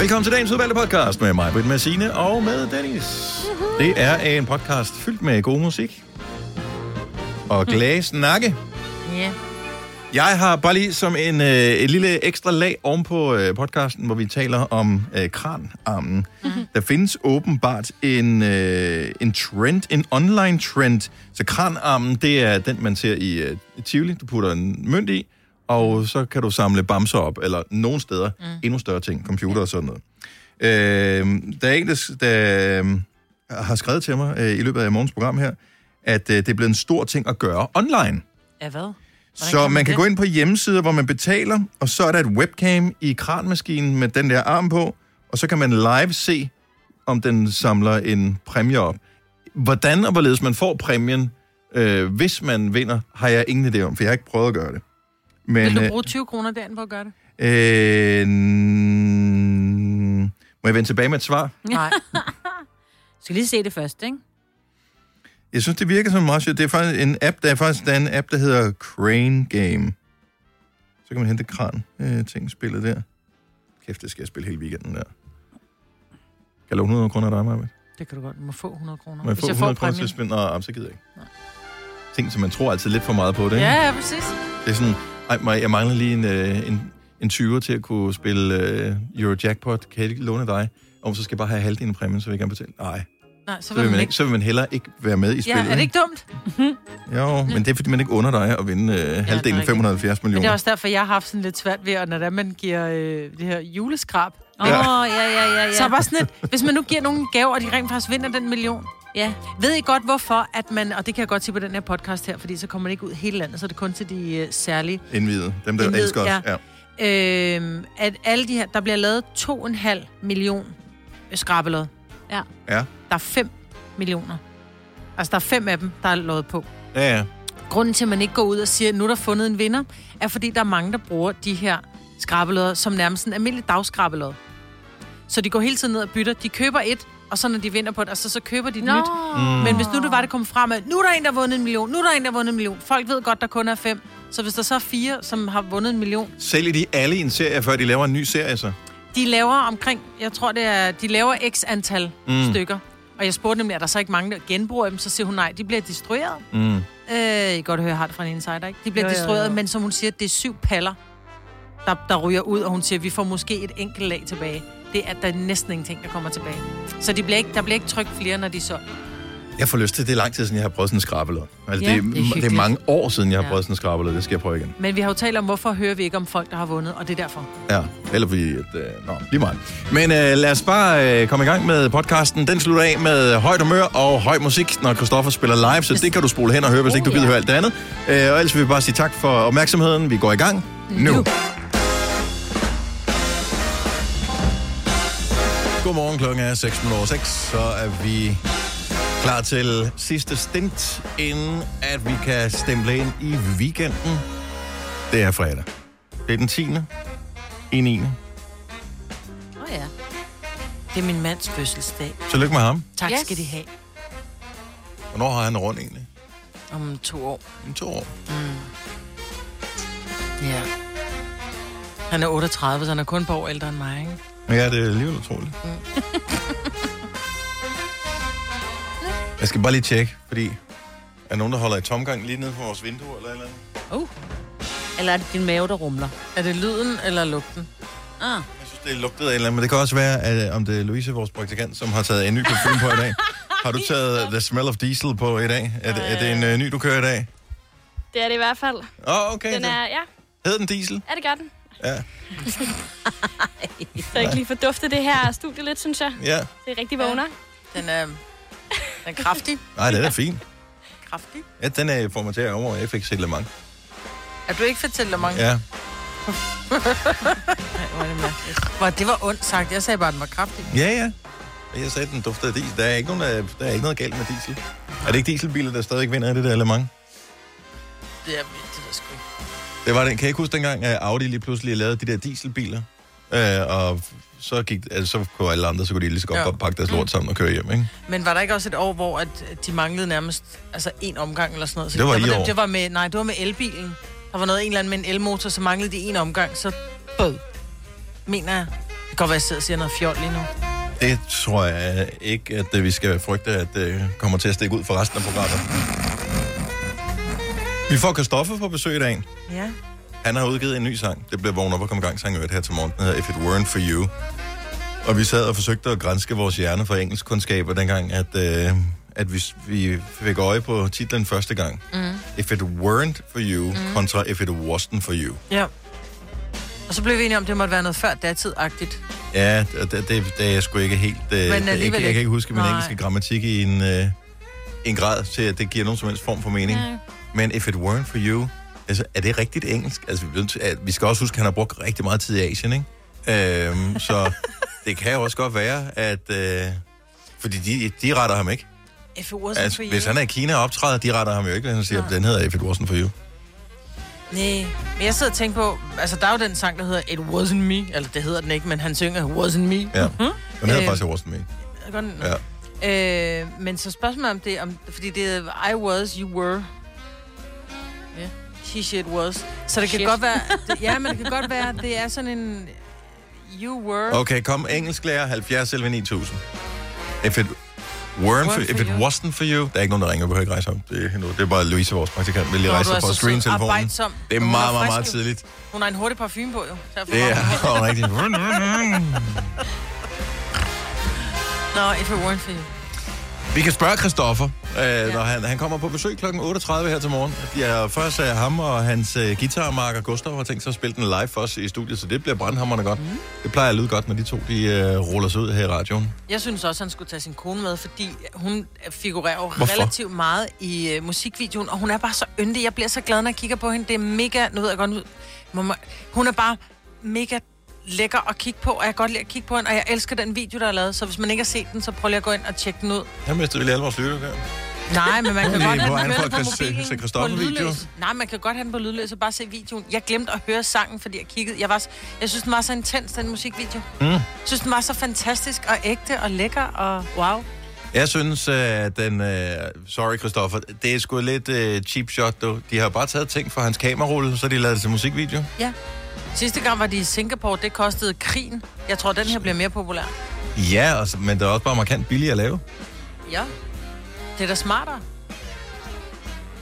Velkommen til dagens udvalgte podcast med mig, Britt, med Signe og med Dennis. Det er en podcast fyldt med god musik og glade snakke. Ja. Jeg har bare lige som en, øh, et lille ekstra lag oven på øh, podcasten, hvor vi taler om øh, kranarmen. Mm-hmm. Der findes åbenbart en, øh, en trend, en online trend. Så kranarmen, det er den, man ser i øh, Tivoli. Du putter en mønt i, og så kan du samle bamser op, eller nogle steder mm. endnu større ting, computer og sådan noget. Øh, der er en, der, der øh, har skrevet til mig øh, i løbet af morgens program her, at øh, det er blevet en stor ting at gøre online. Ja, hvad? Så man kan gå ind på hjemmesider, hvor man betaler, og så er der et webcam i kranmaskinen med den der arm på, og så kan man live se, om den samler en præmie op. Hvordan og hvorledes man får præmien, øh, hvis man vinder, har jeg ingen idé om, for jeg har ikke prøvet at gøre det. Men, Vil du øh, bruge 20 kroner derinde på at gøre det? øh, må jeg vende tilbage med et svar? Nej. skal lige se det først, ikke? Jeg synes, det virker som meget sjovt. Det er faktisk en app, der er faktisk der er en app, der hedder Crane Game. Så kan man hente kran øh, ting spillet der. Kæft, det skal jeg spille hele weekenden der. Kan jeg låne 100 kroner af dig, Maja? Det kan du godt. Du må få 100 kroner. Må jeg få 100 kroner til at spille? Nå, så gider jeg ikke. Ting, som man tror altid lidt for meget på det, ikke? Ja, ja, præcis. Det er sådan, ej, jeg mangler lige en, øh, en, en 20'er til at kunne spille øh, Eurojackpot. Kan jeg ikke låne dig? Og så skal jeg bare have halvdelen af præmien, så vil jeg gerne betale. Nej, Nej, så så vil vil, man man ikke. så vil man heller ikke være med i Ja, spillet. er det ikke dumt? Jo, men det er, fordi man ikke under dig at vinde øh, halvdelen af rigtigt. 570 Men det er millioner. også derfor, jeg har haft sådan lidt svært ved, at når det man giver øh, det her juleskrab. Åh, oh, ja, ja, ja, ja. Så er bare sådan lidt, hvis man nu giver nogen gaver, og de rent faktisk vinder den million. Ja. Ved I godt, hvorfor at man, og det kan jeg godt sige på den her podcast her, fordi så kommer det ikke ud hele landet, så er det kun til de øh, særlige, Indvidet. Dem, der Indviet, elsker os. ja. Ja. øh, at alle de her, der bliver lavet 2,5 million skrabelod. Ja. Ja. Der er 5 millioner. Altså, der er fem af dem, der er lovet på. Ja, ja. Grunden til, at man ikke går ud og siger, at nu er der fundet en vinder, er fordi, der er mange, der bruger de her skrabelodder som nærmest en almindelig dagskrabelod. Så de går hele tiden ned og bytter. De køber et, og så når de vinder på det, altså, så køber de Nå. nyt. Men hvis nu det var, det kom frem, at nu er der en, der har vundet en million, nu er der en, der har vundet en million. Folk ved godt, der kun er fem. Så hvis der så er fire, som har vundet en million, Sælger de alle i en serie, før de laver en ny serie, så? de laver omkring, jeg tror det er, de laver x antal mm. stykker. Og jeg spurgte nemlig, er der så ikke mange, der genbruger dem? Så siger hun, nej, de bliver destrueret. Mm. Øh, I kan godt høre, jeg har det fra en insider, ikke? De bliver Jo, jo, destrueret, jo. men som hun siger, det er syv paller, der, der ryger ud, og hun siger, vi får måske et enkelt lag tilbage. Det er, der er næsten ingenting, der kommer tilbage. Så de bliver ikke, der bliver ikke trykt flere, når de er solgt. Jeg får lyst til, det er lang tid siden, jeg har prøvet sådan en skrabelod. Altså, Ja, det, er, det er det er mange år siden, jeg har Ja. prøvet sådan en skrabelod. Det skal jeg prøve igen. Men vi har jo talt om, hvorfor hører vi ikke om folk, der har vundet, og det er derfor. Ja, eller fordi... At, øh, nå, lige meget. Men øh, lad os bare øh, komme i gang med podcasten. Den slutter af med højt humør og høj musik, når Christoffer spiller live, så det kan du spole hen og høre, hvis Oh, ikke du gider ja. høre alt det andet. Øh, og ellers vil vi bare sige tak for opmærksomheden. Vi går i gang nu. Nu. Godmorgen, klokken er 6 minutter over 6, så er vi klar til sidste stint, inden at vi kan stemple ind i weekenden. Det er fredag. Det er den 10. i 9. Åh, ja. Det er min mands fødselsdag. Tillykke med ham. Tak Yes. skal de have. Hvornår har han rundt egentlig? Om to år. Om to år. Ja. Han er 38, så han er kun par år ældre end mig, ikke? Ja, det er alligevel utroligt. Jeg skal bare lige tjekke, fordi er der nogen, der holder i tomgang lige nede på vores vindue eller eller andet? Uh. Eller er det din mave, der rumler? Er det lyden eller lugten? Ah. Jeg synes, det lugtede af et eller andet, men det kan også være, at, øh, om det er Louise, vores praktikant, som har taget en ny parfume på i dag. Har du taget The Smell of Diesel på i dag? Er det, er det en uh, ny, du kører i dag? Det er det i hvert fald. Åh, oh, okay. Den er, ja, Hed den Diesel? ja det gør den. Ja. Så jeg kan lige få duftet det her studie lidt, synes jeg. Ja. Det er rigtig vågner. Den er, den er kraftig. Nej, det er fint. Kraftig. Ja, den er får mig til at over, jeg fik signalement. Er du ikke fortæller mange? Ja. Hvor er det mærkeligt. Hvor det var ondt sagt. Jeg sagde bare, at den var kraftig. Ja, ja. Og Jeg sagde, at den duftede af diesel. Der er, ikke nogen, der, der er ikke noget galt med diesel. Er det ikke dieselbiler, der stadig vinder i det der Le Mans? Det er det er sgu ikke. Det var den. Kan jeg ikke huske dengang, at Audi lige pludselig lavede de der dieselbiler? Øh, og så, gik, altså, så kunne alle andre, så kunne de lige så godt Ja. pakke deres lort sammen og køre hjem, ikke? Men var der ikke også et år, hvor at de manglede nærmest altså en omgang eller sådan noget? Så Det var der i den- år. Det var med, nej, det var med elbilen. Der var noget en eller anden med en elmotor, så manglede de en omgang, så bød. Mener jeg. kan godt være, at jeg sidder og siger noget fjol lige nu. Det tror jeg ikke, at øh, vi skal frygte, at det kommer til at stikke ud for resten af programmet. Vi får Kristoffer på besøg i dag. Ja. Han har udgivet en ny sang. Det bliver vågnet op og komme i gang sang her til morgen. Den hedder If It Weren't For You. Og vi sad og forsøgte at grænske vores hjerne for engelskkundskaber dengang, at, øh, at vi, vi fik øje på titlen første gang. Mm. If It Weren't For You mm. kontra If It Wasn't For You. Ja. Og så blev vi enige om, at det måtte være noget før datid-agtigt. Ja, det, det, det er jeg sgu ikke helt... Øh, jeg, jeg, alligevel jeg kan ikke. huske min Nej. engelske grammatik i en, øh, en grad til, at det giver nogen som helst form for mening. Ja. Men if it weren't for you, altså, er det rigtigt engelsk? Altså, vi, at- vi skal også huske, at han har brugt rigtig meget tid i Asien, ikke? Øhm, så det kan jo også godt være, at... Øh, fordi de, de retter ham ikke. If it wasn't Altså, for you. hvis han er i Kina og optræder, de retter ham jo ikke, hvis han siger, at den hedder If it wasn't for you. Nej, men jeg sidder og tænker på, altså der er jo den sang, der hedder It Wasn't Me, eller det hedder den ikke, men han synger It Wasn't Me. Ja. Den hedder Øh, faktisk It wasn't me. Godt- Ja. Øh, men så spørgsmålet om det, om, fordi det er I was, you were. Ja. She shit was. Så det kan Shit. godt være, det, ja, men det kan godt være, at det er sådan en, you were. Okay, kom engelsklærer 70 11 9000. If it weren't for, if it you. wasn't for you, der er ikke nogen, der ringer, du behøver ikke rejse op. Det er, nu, det er bare Louise, vores praktikant, vil lige rejse er på screen-telefonen. Det er meget, meget, meget tidligt. Hun har en hurtig parfume på, jo. Derfor Det er rigtigt. Nå, if it weren't for you. Vi kan spørge Christoffer, øh, når han, han kommer på besøg kl. 8.30 her til morgen. Ja, først er ham og hans øh, guitarmarker Gustav har tænkt sig at spille den live for os i studiet, så det bliver brandhammerne godt. Mm. Det plejer at lyde godt, når de to de, øh, ruller sig ud her i radioen. Jeg synes også, han skulle tage sin kone med, fordi hun figurerer jo Hvorfor? relativt meget i uh, musikvideoen, og hun er bare så yndig. Jeg bliver så glad, når jeg kigger på hende. Det er mega... Nu ved jeg godt, hun er bare mega lækker at kigge på, og jeg kan godt lide at kigge på hende, og jeg elsker den video, der er lavet. Så hvis man ikke har set den, så prøv lige at gå ind og tjekke den ud. Her mistede lige alle vores lytter. Nej, men man kan godt have den kørende at på se- mobilen. se på lydløs. Nej, man kan godt have den på lydløs og bare se videoen. Jeg glemte at høre sangen, fordi jeg kiggede. Jeg, var, jeg synes, den var så intens, den musikvideo. Mm. Jeg synes, den var så fantastisk og ægte og lækker og wow. Jeg synes, at den... Øh, sorry, Christoffer. Det er sgu lidt øh, cheap shot, du. De har bare taget ting fra hans kamerarulle, så de lavede det til musikvideo. Ja. Sidste gang var de i Singapore, det kostede krigen. Jeg tror, den her bliver mere populær. Ja, altså, men det er også bare markant billigere at lave. Ja. Det er da smartere.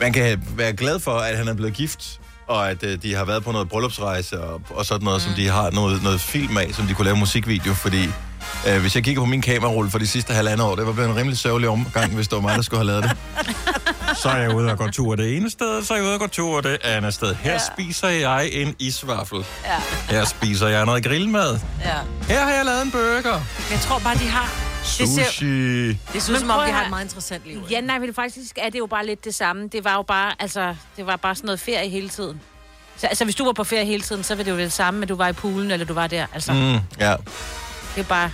Man kan være glad for, at han er blevet gift, og at øh, de har været på noget bryllupsrejse og, og sådan noget, mm. som de har noget, noget film af, som de kunne lave musikvideo, fordi øh, hvis jeg kigger på min kamerarulle for de sidste halvandet år, det var blevet en rimelig sørgelig omgang, hvis det var mig, der skulle have lavet det. Så er jeg ude og gå tur det ene sted, så er jeg ude og gå tur det andet sted. Her ja. spiser jeg en isvaffel. Ja. Her spiser jeg noget grillmad. ja. Her har jeg lavet en burger. Jeg tror bare, de har... Det ser, Sushi. det ser ud Men som om, de har et meget interessant liv. Ja, nej, men faktisk er det jo bare lidt det samme. Det var jo bare, altså, det var bare sådan noget ferie hele tiden. Så, altså, hvis du var på ferie hele tiden, så var det jo det samme, at du var i poolen, eller du var der. Altså, mm. Ja, det er bare...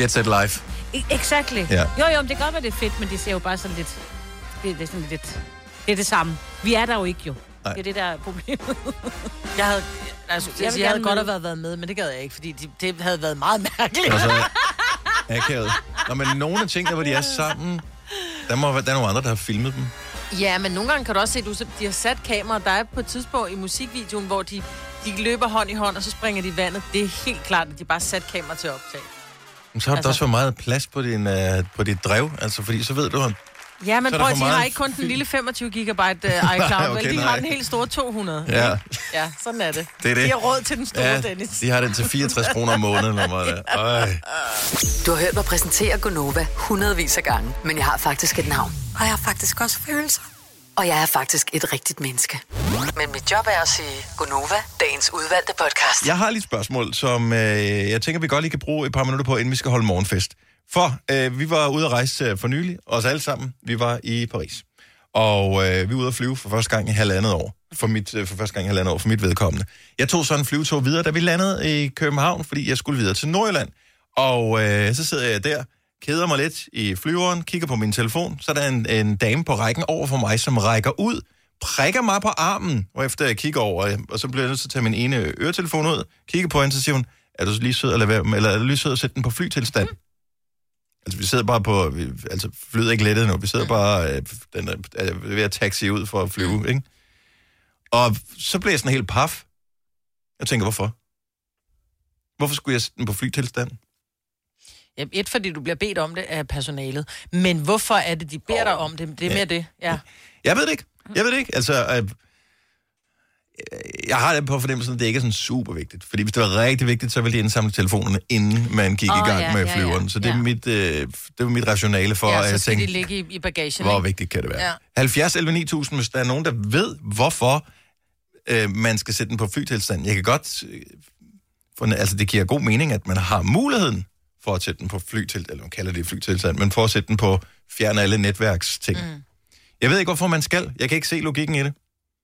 Jet Set Life. E- Exactly. Ja. Jo, jo, men det kan godt være, det er fedt, men det ser jo bare sådan lidt... Det, det er sådan lidt... Det er det samme. Vi er der jo ikke, jo. Nej. Det er det, der er problemet. Jeg havde, altså, jeg, Jeg havde godt med. have været, været med, men det gad jeg ikke, fordi de, det havde været meget mærkeligt. Og så akavet. Nå, men nogle af tingene, hvor de er sammen, der må være, der er nogle andre, der har filmet dem. Ja, men nogle gange kan du også se, at du, de har sat kamera. Der er på et tidspunkt i musikvideoen, hvor de, de løber hånd i hånd, og så springer de i vandet. Det er helt klart, at de bare har sat kamera til at optage. Men så har du Altså- også for meget plads på, din, uh, på dit drev, altså fordi så ved du, at Ja, men prøv at de har ikke kun den lille 25 gigabyte uh, iCloud, Nej, vel? okay, De nej. har den helt store 200. ja, Ja, sådan er det. det er De det. har råd til den store, Ja, Dennis. de har den til 64 kroner om måneden. Der. Øj. Du har hørt mig præsentere Gonova hundredvis af gange, men jeg har faktisk et navn. Og jeg har faktisk også følelser. Og jeg er faktisk et rigtigt menneske. Men mit job er at sige Gonova, dagens udvalgte podcast. Jeg har lige et spørgsmål, som øh, jeg tænker, vi godt lige kan bruge et par minutter på, inden vi skal holde morgenfest. For øh, vi var ude at rejse øh, for nylig, os alle sammen. Vi var i Paris. Og øh, vi var ude at flyve for første gang i halvandet år. For, mit, øh, for første gang i halvandet år, for mit vedkommende. Jeg tog så en flyvetur videre, da vi landede i København, fordi jeg skulle videre til Nordjylland. Og øh, så sidder jeg der, keder mig lidt i flyveren, kigger på min telefon. Så er der en, en dame på rækken over for mig, som rækker ud, prikker mig på armen, og efter jeg kigger over, øh, og så bliver jeg nødt til at tage min ene øretelefon ud, kigger på hende, så siger hun, er du lige sød at, lade være, eller er du lige sød at sætte den på flytilstand? Mm. Altså, vi sidder bare på... Vi, altså, flyet er ikke lettet nu. Vi sidder bare... Øh, den er, er ved at taxi ud for at flyve, ikke? Og så bliver jeg sådan helt paf. Jeg tænker, hvorfor? Hvorfor skulle jeg sætte den på flytilstand? Jamen, et, fordi du bliver bedt om det af personalet. Men hvorfor er det, de beder dig om det? Det er mere det, ja. Jeg ved det ikke. Jeg ved det ikke. Altså, øh, jeg har det på fornemmelsen, at det ikke er sådan super vigtigt. Fordi hvis det var rigtig vigtigt, så ville de indsamle telefonerne, inden man gik Åh, i gang ja, med ja, ja. flyveren. Så det er Ja. mit, øh, det var mit rationale for, ja, at jeg tænkte, de ligge i, i bagagen, hvor ikke? vigtigt kan det være. Ja. 70 11 9000, hvis der er nogen, der ved, hvorfor øh, man skal sætte den på flytilstand. Jeg kan godt... Øh, for, altså, det giver god mening, at man har muligheden for at sætte den på flytilstand, eller man kalder det flytilstand, men for at sætte den på fjerne alle netværksting. Mm. Jeg ved ikke, hvorfor man skal. Jeg kan ikke se logikken i det.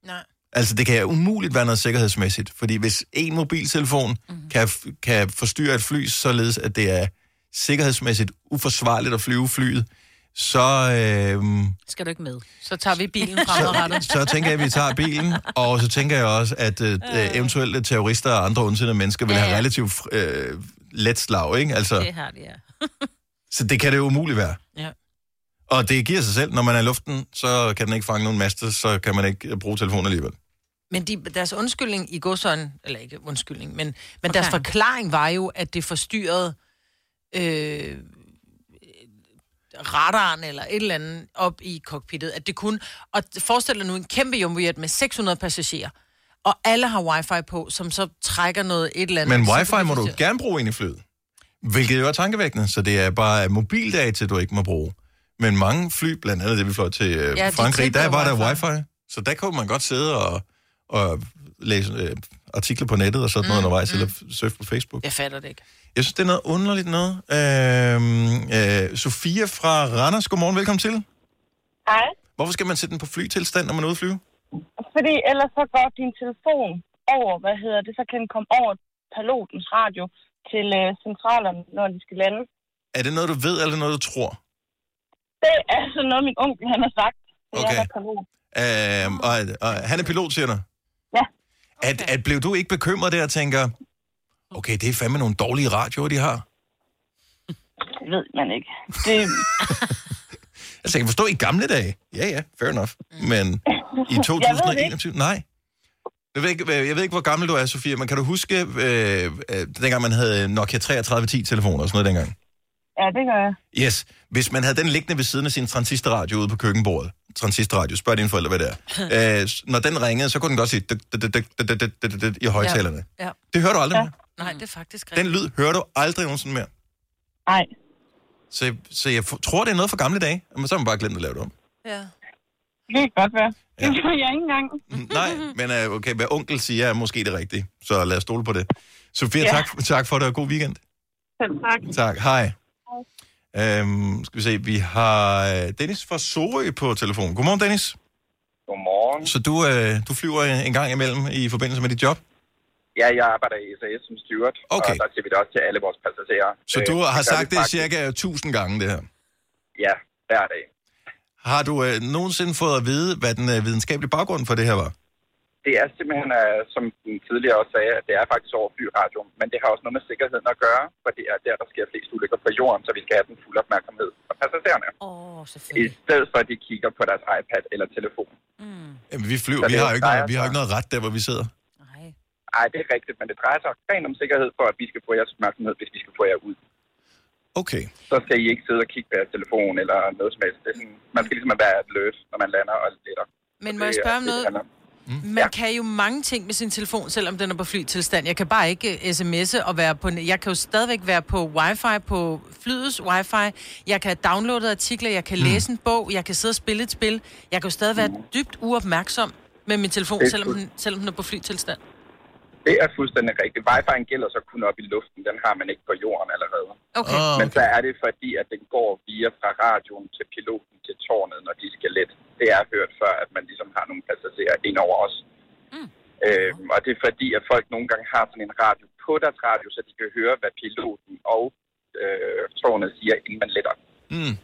Nej. Altså, det kan umuligt være noget sikkerhedsmæssigt, fordi hvis en mobiltelefon mm. kan, kan forstyrre et fly, således at det er sikkerhedsmæssigt uforsvarligt at flyve flyet, så, øh, Skal du ikke med? Så tager vi bilen fremadrettet. så tænker jeg, at vi tager bilen, og så tænker jeg også, at øh, eventuelle terrorister og andre ondsindede mennesker vil Ja, have ja. relativt øh, let slag, ikke? Altså, Det har de, ja. så det kan det jo umuligt være. Ja. Og det giver sig selv, når man er i luften, så kan den ikke fange nogen master, så kan man ikke øh, bruge telefonen alligevel. Men de, deres undskyldning i godsøjen, eller ikke undskyldning, men, men deres forklaring var jo, at det forstyrrede øh, radaren eller et eller andet op i cockpittet. At det kunne, og forestil dig nu en kæmpe jumbojet med 600 passagerer, og alle har wifi på, som så trækker noget et eller andet. Men wifi må du gerne bruge ind i flyet. Hvilket jo er tankevækkende, så det er bare mobildata, du ikke må bruge. Men mange fly, blandt andet det, vi fløj til øh, Ja, de Frankrig, der var der wifi. wifi. Så der kunne man godt sidde og, og læse øh, artikler på nettet og sådan noget Mm, undervejs, mm. eller surfe på Facebook. Jeg fatter det ikke. Jeg synes, det er noget underligt noget. Øhm, øh, Sofia fra Randers, godmorgen, velkommen til. Hej. Hvorfor skal man sætte den på flytilstand, når man er ude at flyve? Fordi ellers så går din telefon over, hvad hedder det, så kan den komme over pilotens radio til øh, centralerne, når de skal lande. Er det noget, du ved, eller noget, du tror? Det er sådan noget, min onkel han har sagt. Det Okay. er der pilot. Øhm, og, og han er pilot, siger du? Ja. At, at blev du ikke bekymret der og tænker, okay, det er fandme nogle dårlige radioer, de har? Det ved man ikke. Det, Altså, jeg kan forstå i gamle dage. Ja, ja, fair enough. Men i Jeg ved det 2021, nej. Jeg ved, ikke, jeg ved ikke, hvor gammel du er, Sofia, men kan du huske, øh, øh, dengang man havde Nokia 3310-telefoner og sådan noget dengang? ja, det gør jeg. Yes. Hvis man havde den liggende ved siden af sin transistorradio ude på køkkenbordet, transistorradio. Spørg dine forældre, hvad det er. Øh, når den ringede, så kunne den godt sige i højtalerne. Ja. Ja. Det hører du aldrig ja. mere. Nej, det er faktisk rigtigt. Den lyd hører du aldrig nogensinde mere. Nej. Så, så jeg tror, det er noget fra gamle dage. Men så har man bare glemt at lave det om. Ja. Det kan godt være. Ja. Det tror jeg ikke engang. Nej, men øh, okay, hvad onkel siger er måske det rigtige. Så lad os stole på det. Sofia, ja. tak, tak for det, og god weekend. Selv tak. Tak, hej. hej. Øhm, skal vi se, vi har øh, Dennis fra Sorø på telefon. Godmorgen, Dennis. Godmorgen. Så du, øh, du flyver en gang imellem i forbindelse med dit job? Ja, jeg arbejder i SAS som steward, Okay. og der siger vi det også til alle vores passagerer. Så du Øh, har sagt det faktisk- cirka 1000 gange, det her. Ja, hver dag. Har du øh, nogensinde fået at vide, hvad den øh, videnskabelige baggrund for det her var? Det er simpelthen, øh, som den tidligere også sagde, at det er faktisk over flyradio, men det har også noget med sikkerheden at gøre, for det er der, der sker flest ulykker på jorden, så vi skal have den fulde opmærksomhed fra passagererne. Åh, oh, I selvfølgelig. stedet for, at de kigger på deres iPad eller telefon. Mm. Jamen, vi flyver, vi det har jo ikke noget, vi har ikke noget ret der, hvor vi sidder. Nej. Ej, det er rigtigt, men det drejer sig rent om sikkerhed for, at vi skal få jeres opmærksomhed, hvis vi skal få jer ud. Okay. Så skal I ikke sidde og kigge på jeres telefon eller noget som helst. Det er sådan, man skal ligesom være alert, når man lander og letter. Men må jeg spørge om noget? Om. Man Ja. kan jo mange ting med sin telefon, selvom den er på flytilstand. Jeg kan bare ikke uh, sms'e og være på... Jeg kan jo stadigvæk være på wifi, på flyets wifi. Jeg kan have downloadet artikler, jeg kan Mm. læse en bog, jeg kan sidde og spille et spil. Jeg kan jo stadig være dybt uopmærksom med min telefon, selvom den, selvom den er på flytilstand. Det er fuldstændig rigtigt. Wi-Fi'en gælder så kun op i luften. Den har man ikke på jorden allerede. Okay. Ah, Men så er det fordi, at den går via fra radioen til piloten til tårnet, når de skal let. Det er hørt før, at man ligesom har nogle passagerer ind over os. Mm. Øhm, og det er fordi, at folk nogle gange har sådan en radio på deres radio, så de kan høre, hvad piloten og øh, tårnet siger, inden man letter. Mm.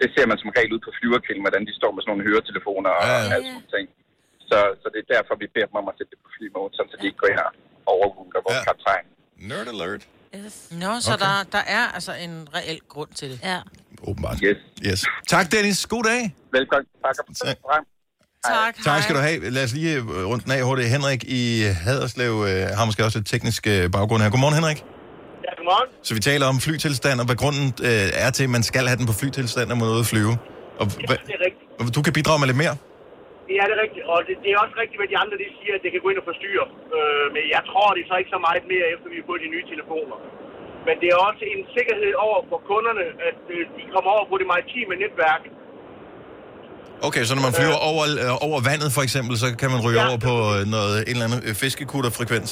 Det ser man som regel ud på flyverkilden, hvordan de står med sådan nogle høretelefoner og Ja, ja. alt sådan ting. Så, så det er derfor, vi beder dem om at sætte det på flymode, så de ikke går ind og overruler vores Ja. ja. kaptajn. Nerd alert. Yes. Nå, så Okay. der, der er altså en reel grund til det. Ja. Åbenbart. Yes. Yes. Tak, Dennis. God dag. Velkommen. Tak for Tak. program. Tak, Tak skal du have. Lad os lige øh, rundt den af hurtigt. Henrik i Haderslev øh, har måske også et teknisk øh, baggrund her. Godmorgen, Henrik. Godmorgen. Så vi taler om flytilstand, og hvad grunden øh, er til, at man skal have den på flytilstand, når man er ude at flyve. Og hvad, Det er rigtigt. du kan bidrage med lidt mere? Ja, det er rigtigt. Og det, det er også rigtigt, hvad de andre de siger, at det kan gå ind og forstyrre. Øh, men jeg tror, det er så ikke så meget mere, efter vi har fået de nye telefoner. Men det er også en sikkerhed over for kunderne, at øh, de kommer over på det maritime netværk. Okay, så når man flyver over, øh, over vandet for eksempel, så kan man ryge Ja. over på øh, noget, en eller anden øh, fiskekutterfrekvens.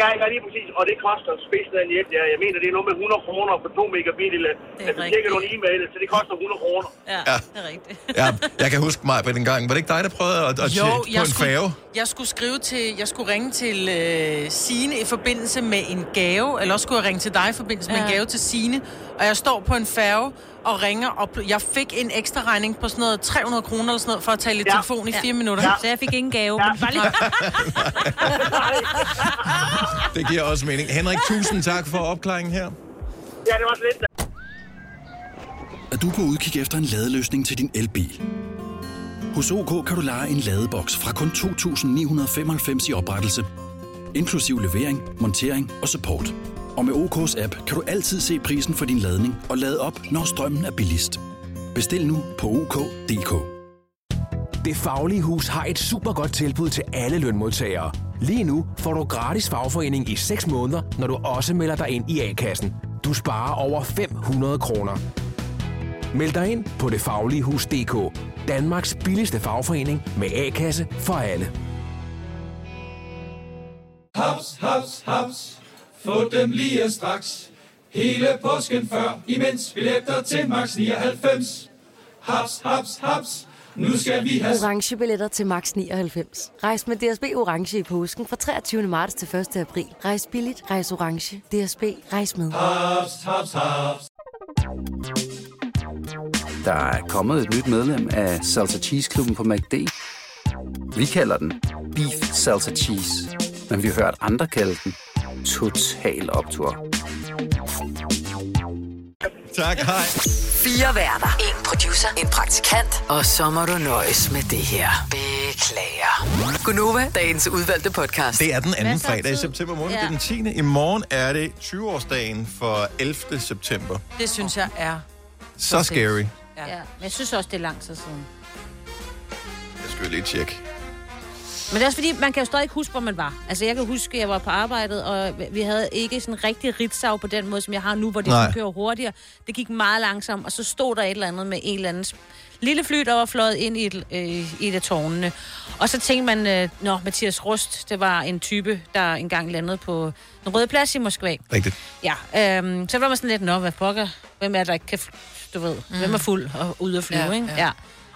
Ja, ja, lige præcis. Og det koster spidsen af en hjælp. Ja, jeg mener, det er noget med 100 kroner for 2 megabit. Eller, er altså, rigtigt. nogle e-mail, så det koster 100 kroner. Ja, Ja. det er rigtigt. Ja, jeg kan huske mig på den gang. Var det ikke dig, der prøvede at, at Jo, tjekke på en skulle, færge? Jeg skulle skrive til, jeg skulle ringe til øh, Sine i forbindelse med en gave, eller også skulle jeg ringe til dig i forbindelse med Ja. en gave til Sine, og jeg står på en færge og ringer, og jeg fik en ekstra regning på sådan noget 300 kroner eller sådan noget, for at tale i Ja. telefon i Ja. fire minutter. Ja. Så jeg fik ingen gave. Men bare lige... Det giver også mening. Henrik, tusind tak for opklaringen her. Ja, det var så lidt. at du er på udkig efter en ladeløsning til din elbil. Hos OK kan du lege en ladeboks fra kun 2.995 i oprettelse, inklusiv levering, montering og support. Og med OK's app kan du altid se prisen for din ladning og lade op, når strømmen er billigst. Bestil nu på OK.dk. Det Faglige Hus har et super godt tilbud til alle lønmodtagere. Lige nu får du gratis fagforening i 6 måneder, når du også melder dig ind i A-kassen. Du sparer over 500 kroner. Meld dig ind på detfagligehus.dk. Danmarks billigste fagforening med A-kasse for alle. Haps, haps, haps. Få dem lige straks. Hele påsken før, imens billetter til max 99. Haps, haps, haps. Nu skal vi have... orange billetter til max 99. Rejs med DSB orange i påsken fra 23. marts til 1. april. Rejs billigt, rejs orange. DSB rejs med. Haps, haps, haps. Der er kommet et nyt medlem af Salsa Cheese Klubben på MACD. Vi kalder den Beef Salsa Cheese, men vi har hørt andre kalde den Total Optor. Tak, hej. Fire værter. En producer. En praktikant. Og så må du nøjes med det her. Beklager. Gunova, dagens udvalgte podcast. Det er den anden fredag i september måned. Ja. Det er den 10. I morgen er det 20-årsdagen for 11. september. Det synes jeg er... Så scary. Ja. ja. Men jeg synes også, det er lang tid siden. Jeg skal jo lige tjekke. Men det er også fordi, man kan jo stadig ikke huske, hvor man var. Altså, jeg kan huske, at jeg var på arbejdet, og vi havde ikke sådan rigtig ritsav på den måde, som jeg har nu, hvor det Nej. skulle køre hurtigere. Det gik meget langsomt, og så stod der et eller andet med en eller anden lille fly, der var fløjet ind i et, øh, i et af tårnene. Og så tænkte man, øh, nå, Mathias Rust, det var en type, der engang landede på den røde plads i Moskva. Rigtigt. Ja, øhm, så var man sådan lidt, nå, hvad pokker, hvem er der ikke kan, du ved, mm. hvem er fuld og ude at flyve, Ja, ikke? ja. Ja.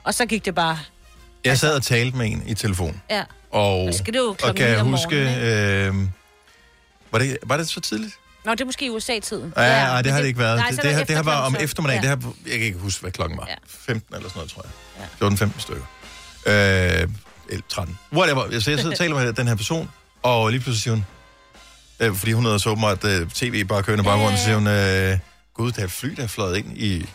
Og så gik det bare, Jeg sad og talte med en i telefon. ja. Og, Så skal det jo og kan jeg huske... Øh, var, det, var det så tidligt? Nå, det er måske i USA-tiden. Ja, ja, nej, det har det ikke været. Nej, det, det, det det her efter var om eftermiddagen. Ja. Det her, jeg kan ikke huske, hvad klokken var. Ja. 15 eller sådan noget, tror jeg. 14-15 stykker. Øh, eller 13. Whatever. Så jeg sidder og taler med den her person, og lige pludselig siger hun, øh, fordi hun havde så åbenbart øh, tv bare kørende i baggrunden, så siger hun, øh, gud, der er et fly, der er fløjet ind i...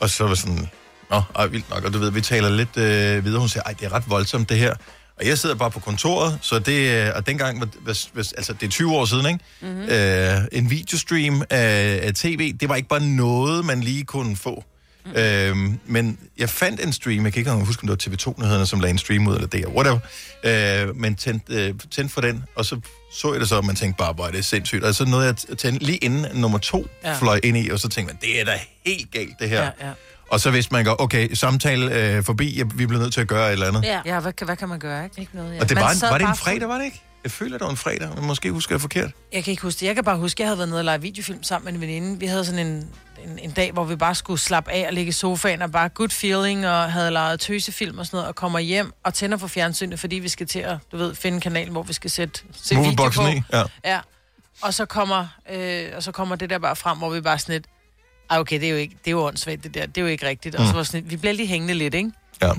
Og så var sådan, nå, ej, vildt nok. Og du ved, vi taler lidt øh, videre. Hun siger, ej, det er ret voldsomt, det her. Og jeg sidder bare på kontoret, så det, øh, og dengang, var- altså det er 20 år siden, ikke? Mm-hmm. Øh, en videostream af, af tv, det var ikke bare noget, man lige kunne få. Mm. Øhm, men jeg fandt en stream, jeg kan ikke engang huske, om det var TV2-nyhederne, som lagde en stream ud, eller det, whatever. Øh, men tændte, øh, tændte for den, og så så jeg det så, og man tænkte bare, hvor er det sindssygt. Og så nåede jeg at tænde lige inden nummer to ja. fløj ind i, og så tænkte man, det er da helt galt, det her. Ja, ja. Og så vidste man godt, okay, samtale øh, forbi, ja, vi bliver nødt til at gøre et eller andet. Ja, ja hvad, kan- hvad kan man gøre, ikke? Ikke noget, Og det Man var, en, sad var det en bare fredag, var det ikke? Jeg føler, det var en fredag, men måske husker jeg forkert. Jeg kan ikke huske det. Jeg kan bare huske, at jeg havde været nede og lege videofilm sammen med en veninde. Vi havde sådan en, en, en dag, hvor vi bare skulle slappe af og ligge i sofaen og bare good feeling og havde lejet tøsefilm og sådan noget og kommer hjem og tænder for fjernsynet, fordi vi skal til at, du ved, finde en kanal, hvor vi skal sætte se video på. I, ja. Ja. Og så kommer, øh, og så kommer det der bare frem, hvor vi bare sådan lidt, "Ej, okay, det er jo ikke, det er jo åndssvagt, det der, det er jo ikke rigtigt. Og så Mm. var sådan lidt, vi bliver lige hængende lidt, ikke? Ja.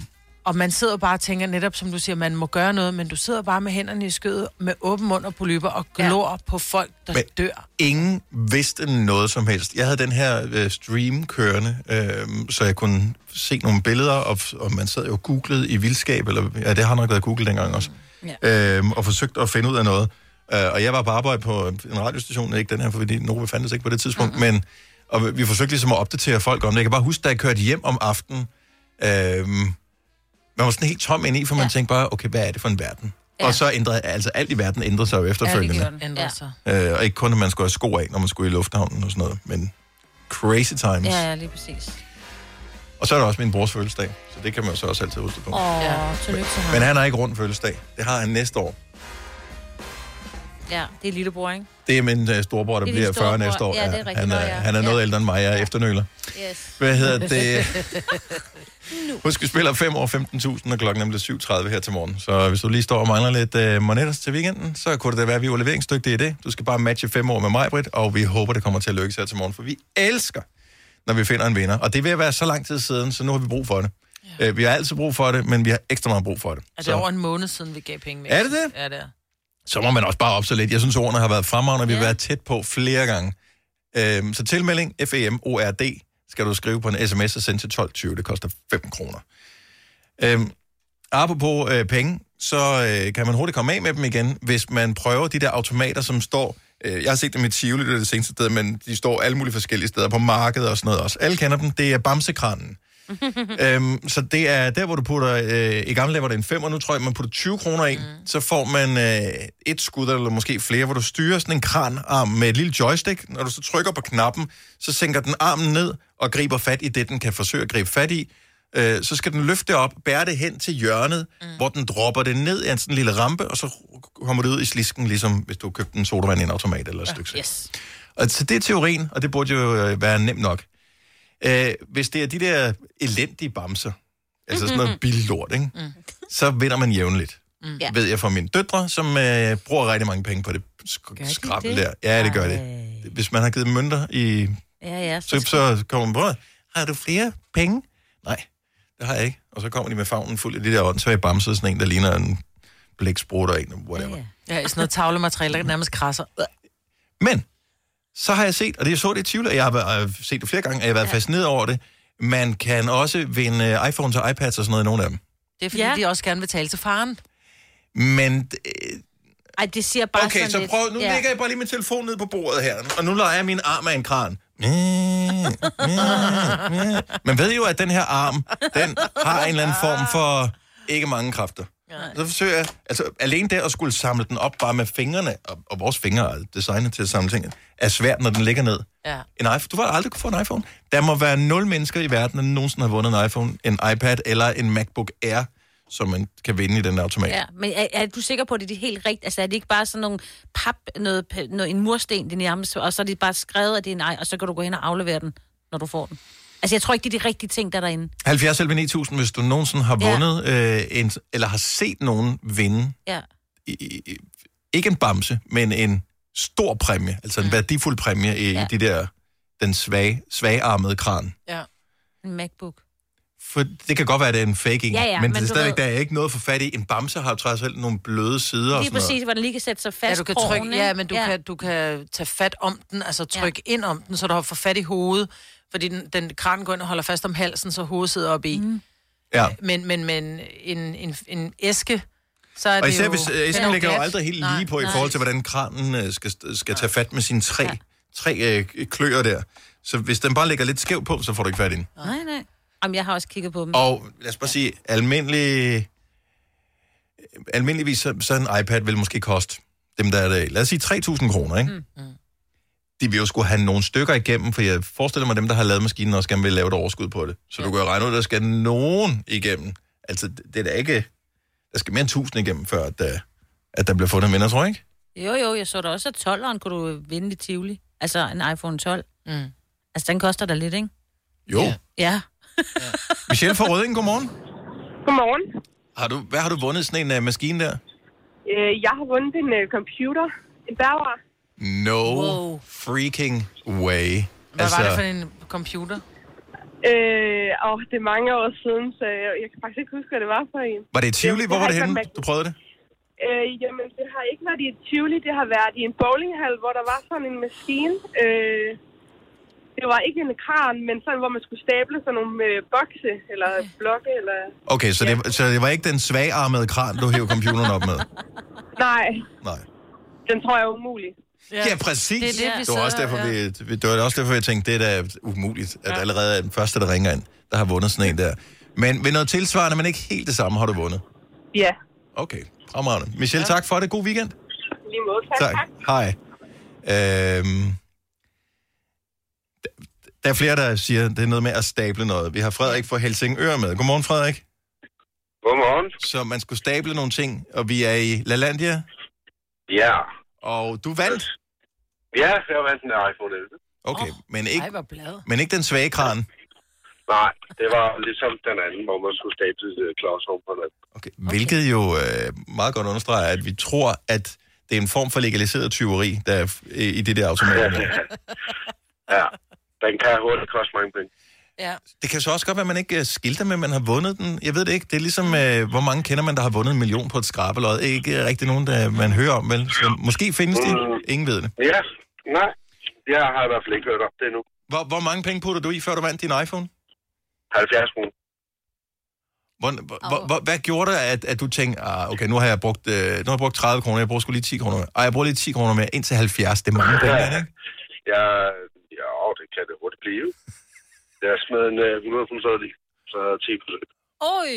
Og man sidder bare og tænker, netop som du siger, man må gøre noget, men du sidder bare med hænderne i skødet, med åben mund og polypper, og glor ja. på folk, der Men- dør. Ingen vidste noget som helst. Jeg havde den her øh, stream kørende, øh, så jeg kunne se nogle billeder, og, og man sad jo og googlede i vildskab, eller ja, det har nok været Google dengang også, Ja. øh, og forsøgte at finde ud af noget. Uh, og jeg var på arbejde på en radiostation, ikke den her, fordi Nova fandtes ikke på det tidspunkt, mm-hmm. men og vi forsøgte ligesom at opdatere folk om det. Jeg kan bare huske, da jeg kørte hjem om aftenen, øh, man var sådan helt tom ind i, for man tænkte bare, okay, hvad er det for en verden? Ja. Og så ændrede, altså alt i verden ændrede sig jo efterfølgende. Ændrer sig. Øh, og ikke kun, at man skulle have sko af, når man skulle i lufthavnen og sådan noget, men crazy times. Ja, ja, lige præcis. Og så er der også min brors fødselsdag, så det kan man jo så også altid huske på. Åh, ja. tillykke til ham. Men han har ikke rundt fødselsdag. Det har han næste år. Ja, det er lillebror, ikke? Det er min uh, storebror, der Det er din bliver 40 storebror. næste år. Ja, det er rigtigt han, er, ja. han er noget Ja. ældre end mig, jeg er efternøler. Yes. Hvad hedder det? Husk, vi spiller 5 år 15.000, og klokken er blevet 7.30 her til morgen. Så hvis du lige står og mangler lidt uh, monetter til weekenden, så kunne det da være, at vi var leveringsdygtige i det. Du skal bare matche 5 år med mig, Britt, og vi håber, det kommer til at lykkes her til morgen, for vi elsker, når vi finder en vinder. Og det vil være så lang tid siden, så nu har vi brug for det. Ja. Uh, vi har altid brug for det, men vi har ekstra meget brug for det. Er det over en måned siden, vi gav penge med? Er det det? Ja, det er. Så må man også bare op så lidt. Jeg synes, ordene har været fremragende, og vi har været tæt på flere gange. Øhm, så tilmelding, FEMORD, skal du skrive på en sms og sende til 1220. Det koster 5 kroner. Øhm, apropos øh, penge, så øh, kan man hurtigt komme af med dem igen, hvis man prøver de der automater, som står... Øh, jeg har set dem i Tivoli, det er det seneste sted, men de står alle mulige forskellige steder på markedet og sådan noget også. Alle kender dem. Det er Bamsekranen. øhm, så det er der, hvor du putter, øh, i gamle dage var det en 5, og nu tror jeg, man putter 20 kroner i, mm. så får man øh, et skud, eller måske flere, hvor du styrer sådan en kranarm med et lille joystick. Når du så trykker på knappen, så sænker den armen ned og griber fat i det, den kan forsøge at gribe fat i. Øh, så skal den løfte op, bære det hen til hjørnet, mm. hvor den dropper det ned i en sådan lille rampe, og så kommer det ud i slisken, ligesom hvis du købte en sodavand i en automat eller et stykke. Yes. Og så det er teorien, og det burde jo øh, være nemt nok. Øh, hvis det er de der elendige bamser, altså sådan noget billig lort, ikke? Mm. så vinder man jævnligt. Mm. Ja. Ved jeg fra mine døtre, som øh, bruger rigtig mange penge på det sk- de skrabbel det? der. Ja, det gør det. Hvis man har givet mønter i... Ja, ja. Så, så kommer man på, har du flere penge? Nej, det har jeg ikke. Og så kommer de med favnen fuld af de der åndssvage bamser, sådan en, der ligner en blæksprut og en, whatever. Ja, i sådan noget tavlemateriale, der nærmest krasser. Men, så har jeg set, og det jeg så det i Tivoli, og jeg har øh, set det flere gange, og jeg har været ja. fascineret over det, man kan også vinde øh, iPhones og iPads og sådan noget i nogle af dem. Det er fordi, ja. de også gerne vil tale til faren. Men, øh, Ej, det siger bare okay, sådan så lidt. prøv, nu ja. lægger jeg bare lige min telefon ned på bordet her, og nu leger jeg min arm af en kran. Man ved jo, at den her arm, den har en eller anden form for ikke mange kræfter. Så forsøger jeg, altså alene det at skulle samle den op bare med fingrene, og, og vores fingre er designet til at samle ting, er svært, når den ligger ned. Ja. En iPhone, du vil aldrig kunne få en iPhone. Der må være nul mennesker i verden, der nogensinde har vundet en iPhone, en iPad eller en MacBook Air, som man kan vinde i den automat. Ja, men er, er du sikker på, at det er de helt rigtigt? Altså er det ikke bare sådan nogle pap, noget, noget, en mursten, det nærmest, og så er det bare skrevet, at det er en ej, og så kan du gå hen og aflevere den, når du får den? Altså jeg tror ikke, det er de rigtige ting, der er derinde. 70 11 9000, hvis du nogensinde har Ja. vundet, øh, en, eller har set nogen vinde, Ja. i, i, ikke en bamse, men en stor præmie, altså en værdifuld præmie i, ja. Ja. de der, den svage, svagearmede kran. Ja. En MacBook. For det kan godt være, at det er en fake en, Ja, ja, men, men det er du stadigvæk, ved- der er ikke noget for fat i. En bamse har jo trods alt nogle bløde sider og Lige sådan noget. præcis, hvor den lige kan sætte sig fast. Ja, du kan trykke, ja, men du, ja. Kan, du kan tage fat om den, altså trykke ja. ind om den, så du har for fat i hovedet, fordi den, den kran går ind og holder fast om halsen, så hovedet sidder op i. Mm. Ja. Men, men, men en, en, en æske, så er Og det især jo... hvis øh, den er æsken ligger jo aldrig helt Nej, lige på i nej. forhold til, hvordan kranen øh, skal, skal tage fat med sine tre, tre øh, kløer der. Så hvis den bare ligger lidt skævt på, så får du ikke fat i den. Nej, nej. Jamen, jeg har også kigget på dem. Og lad os bare sige, almindelig... Almindeligvis så, så en iPad vil måske koste dem, der er der. Lad os sige 3.000 kroner, ikke? Mm. De vil jo skulle have nogle stykker igennem, for jeg forestiller mig, dem, der har lavet maskinen, også gerne vil lave et overskud på det. Så ja. du kan jo regne ud, at der skal nogen igennem. Altså, det er da ikke... Der skal mere end 1.000 igennem, før at, der- at der bliver fundet en vinder, tror jeg ikke? Jo, jo, jeg så da også, at 12'eren kunne du vinde i Tivoli. Altså en iPhone 12. Mm. Altså, den koster da lidt, ikke? Jo. Ja. Ja. Michelle fra Rødding, godmorgen. Godmorgen. Har du, hvad har du vundet sådan en uh, maskine der? Øh, jeg har vundet en uh, computer. En bærbar. No wow. freaking way. Hvad altså... var det for en computer? Øh, og det er mange år siden, så jeg, jeg kan faktisk ikke huske, hvad det var for en. Var det i Tivoli? Hvor var det henne, du prøvede det? Øh, jamen, det har ikke været i et Tivoli. Det har været i en bowlinghal, hvor der var sådan en maskine. Øh, det var ikke en kran, men sådan, hvor man skulle stable sådan nogle øh, bokse, eller blokke, eller... Okay, så, det, så det var ikke den svagearmede kran, du hævde computeren op med? Nej. Nej. Den tror jeg er umulig. Ja, ja præcis. Det er det, vi det, var også derfor, vi, vi, det var også derfor, jeg tænkte, det er da umuligt, at allerede er den første, der ringer ind, der har vundet sådan en der. Men ved noget tilsvarende, men ikke helt det samme, har du vundet. Ja, Okay, fremragende. Michelle, tak for det. God weekend. lige måde. Tak, tak. Hej. Øhm, der- der er flere, der siger, det er noget med at stable noget. Vi har Frederik fra Helsingør med. Godmorgen, Frederik. Godmorgen. Så man skulle stable nogle ting, og vi er i LaLandia, Ja. Og du vandt. Ja, jeg vandt en iPhone 11. Okay, oh, men, ikke, Ej, men ikke den svage kran. Nej, det var ligesom den anden, hvor man skulle stable uh, klods oven på den. Okay. Hvilket jo øh, meget godt understreger, at vi tror, at det er en form for legaliseret tyveri, der er i det der automat. ja, den kan hurtigt koste mange penge. Ja. Det kan så også godt være, at man ikke øh, skilter med, at man har vundet den. Jeg ved det ikke. Det er ligesom, øh, hvor mange kender man, der har vundet en million på et skrabelod. Ikke rigtig nogen, der man hører om, vel? Så måske findes de. Ingen ved det. Ja, nej. Jeg har i hvert fald ikke hørt om det endnu. Hvor, hvor mange penge putter du i, før du vandt din iPhone? 70 kroner. Hvor, hvor, hvor, hvor, hvad gjorde det, at, at du tænkte, ah, okay, nu har jeg brugt, øh, nu har jeg brugt 30 kroner, jeg bruger sgu lige 10 kroner mere. Ej, jeg bruger lige 10 kroner mere, indtil 70, det er mange penge, ikke? Ja, ja, åh, det kan det hurtigt blive. Jeg smidt en uh, 100 kroner i, så 10 procent. Oj.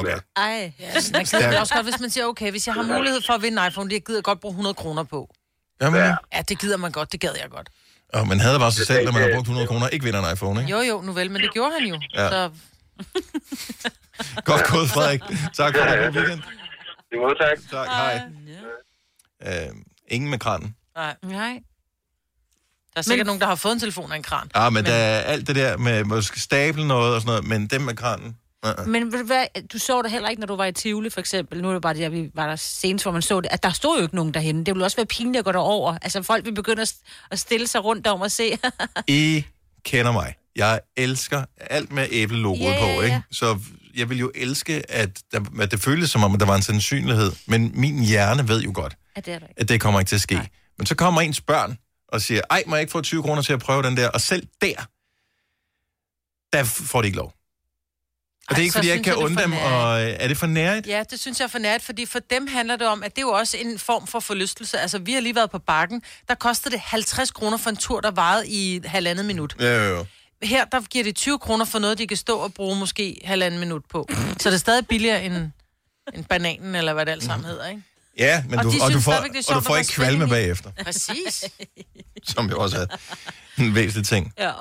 Okay. Ej. Ja, man det også godt, hvis man siger, okay, hvis jeg har mulighed for at vinde en iPhone, det jeg gider godt bruge 100 kroner på. Jamen, ja. Ja, det gider man godt, det gad jeg godt. Og man havde bare sig selv, når man har brugt 100 kroner, ikke vinder en iPhone, ikke? Jo, jo, nu vel, men det gjorde han jo. Ja. Så Godt gået, Frederik. Tak for det. God weekend. Det må tak. Tak, hej. Øh, ingen med kranen. Nej. Nej. Der er sikkert men... nogen, der har fået en telefon af en kran. Ah, men, men der er alt det der med måske stable noget og sådan noget, men dem med kranen. Uh-uh. Men hvad, du så det heller ikke, når du var i Tivoli, for eksempel. Nu er det bare det, at vi var der senest, hvor man så det. At der stod jo ikke nogen derhenne. Det ville også være pinligt at gå derover. Altså, folk vil begynde at, at stille sig rundt om og se. I kender mig. Jeg elsker alt med æblelogoet Ja, ja, på, ja. ikke? Så jeg vil jo elske, at, der, at det føltes som om, at der var en sandsynlighed. Men min hjerne ved jo godt, at det er der ikke. at det kommer ikke til at ske. Nej. Men så kommer ens børn og siger, ej, må jeg ikke få 20 kroner til at prøve den der? Og selv der, der får de ikke lov. Og det er ikke, fordi jeg ikke kan jeg, undre dem, og øh, er det for nærigt? Ja, det synes jeg er for nært, fordi for dem handler det om, at det er jo også en form for forlystelse. Altså, vi har lige været på bakken. Der kostede det 50 kroner for en tur, der varede i halvandet minut. Ja, jo, jo. Her, der giver det 20 kroner for noget, de kan stå og bruge måske halvanden minut på. Så det er stadig billigere end, end bananen, eller hvad det alt sammen hedder, ikke? Ja, men Og du, de og du får, stadigvæk, det er og sjovt du får ikke kvalme bagefter, Præcis. som jo også er en væsentlig ting. Ja.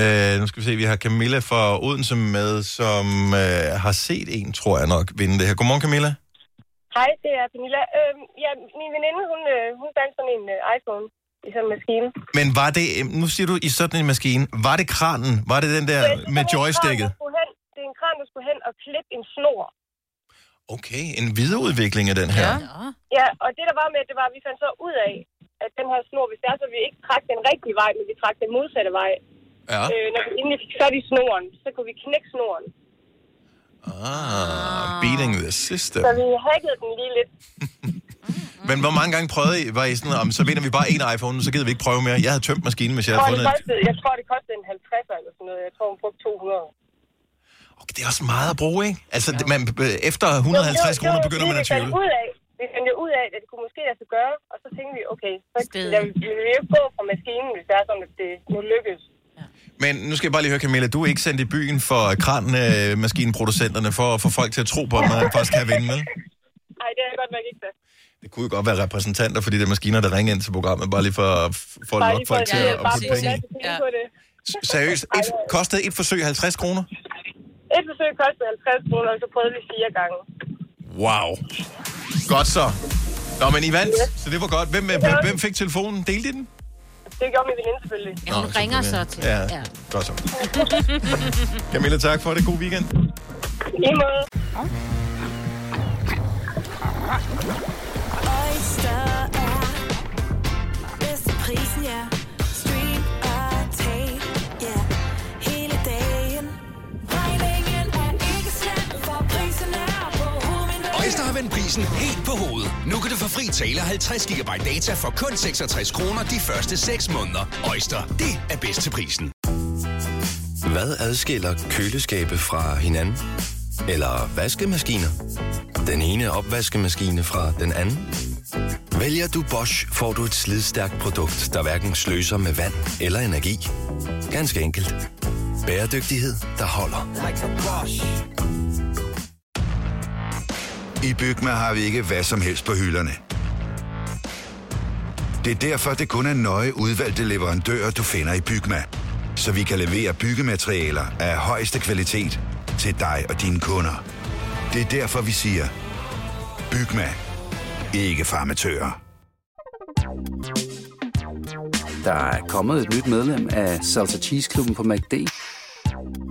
Øh, nu skal vi se, vi har Camilla fra Odense med, som øh, har set en, tror jeg nok, vinde det her. Godmorgen, Camilla. Hej, det er Pernilla. Øhm, ja, min veninde, hun, øh, hun fandt sådan en øh, iPhone i sådan en maskine. Men var det, øh, nu siger du i sådan en maskine, var det kranen? Var det den der det med kran, joysticket? skulle hen- Det er en kran, der skulle hen og klippe en snor. Okay, en videreudvikling af den her. Ja, og det der var med, det var, at vi fandt så ud af, at den her snor, hvis det er så, vi ikke trak den rigtige vej, men vi trak den modsatte vej. Ja. Øh, når vi endelig fik fat i snoren, så kunne vi knække snoren. Ah, beating the system. Så vi hackede den lige lidt. Men hvor mange gange prøvede I, var I sådan, om så vinder vi bare en iPhone, så gider vi ikke prøve mere. Jeg havde tømt maskinen, hvis jeg Jeg havde tror, det fundet et. kostede, jeg tror, det kostede en 50 eller sådan noget. Jeg tror, hun brugte 200. Det er også meget at bruge, ikke? Altså, det- man, efter 150 kroner begynder man at Vi fandt tvivle. ud af, vi fandt jo ud af, at det kunne måske lade sig gøre, og så tænkte vi, okay, så lader vi, vi vil jo ikke gå fra maskinen, hvis det er sådan, at det nu lykkes. Men nu skal jeg bare lige høre, Camilla, du er ikke sendt i byen for kranmaskinproducenterne for at få folk til at tro på, at man faktisk kan vinde, vel? Nej, det er godt nok ikke det. Det kunne jo godt være repræsentanter for de der maskiner, der ringer ind til programmet, bare lige for at få folk at til ja, at, at putte penge en i. det. Seriøst, et, kostede et forsøg 50 kroner? Et forsøg kostede 50 kroner, og så prøvede vi fire gange. Wow. Godt så. Nå, men I vandt, så det var godt. Hvem, hvem, hvem fik telefonen? Delte I den? Det gjorde min veninde selvfølgelig. Ja, hun Nå, ringer så til. Ja, godt så. Camilla, tak for det. God weekend. I måde. Oyster er bedst til prisen, ja. Vendt prisen helt på hovedet. Nu kan du få fri tale 50 GB data for kun 66 kroner de første 6 måneder. Øjster, det er bedst til prisen. Hvad adskiller køleskabe fra hinanden? Eller vaskemaskiner? Den ene opvaskemaskine fra den anden? Vælger du Bosch, får du et slidstærkt produkt, der hverken sløser med vand eller energi. Ganske enkelt. Bæredygtighed, der holder. I Bygma har vi ikke hvad som helst på hylderne. Det er derfor, det kun er nøje udvalgte leverandører, du finder i Bygma. Så vi kan levere byggematerialer af højeste kvalitet til dig og dine kunder. Det er derfor, vi siger, Bygma. Ikke farmatører. Der er kommet et nyt medlem af Salsa Cheese Klubben på MACD.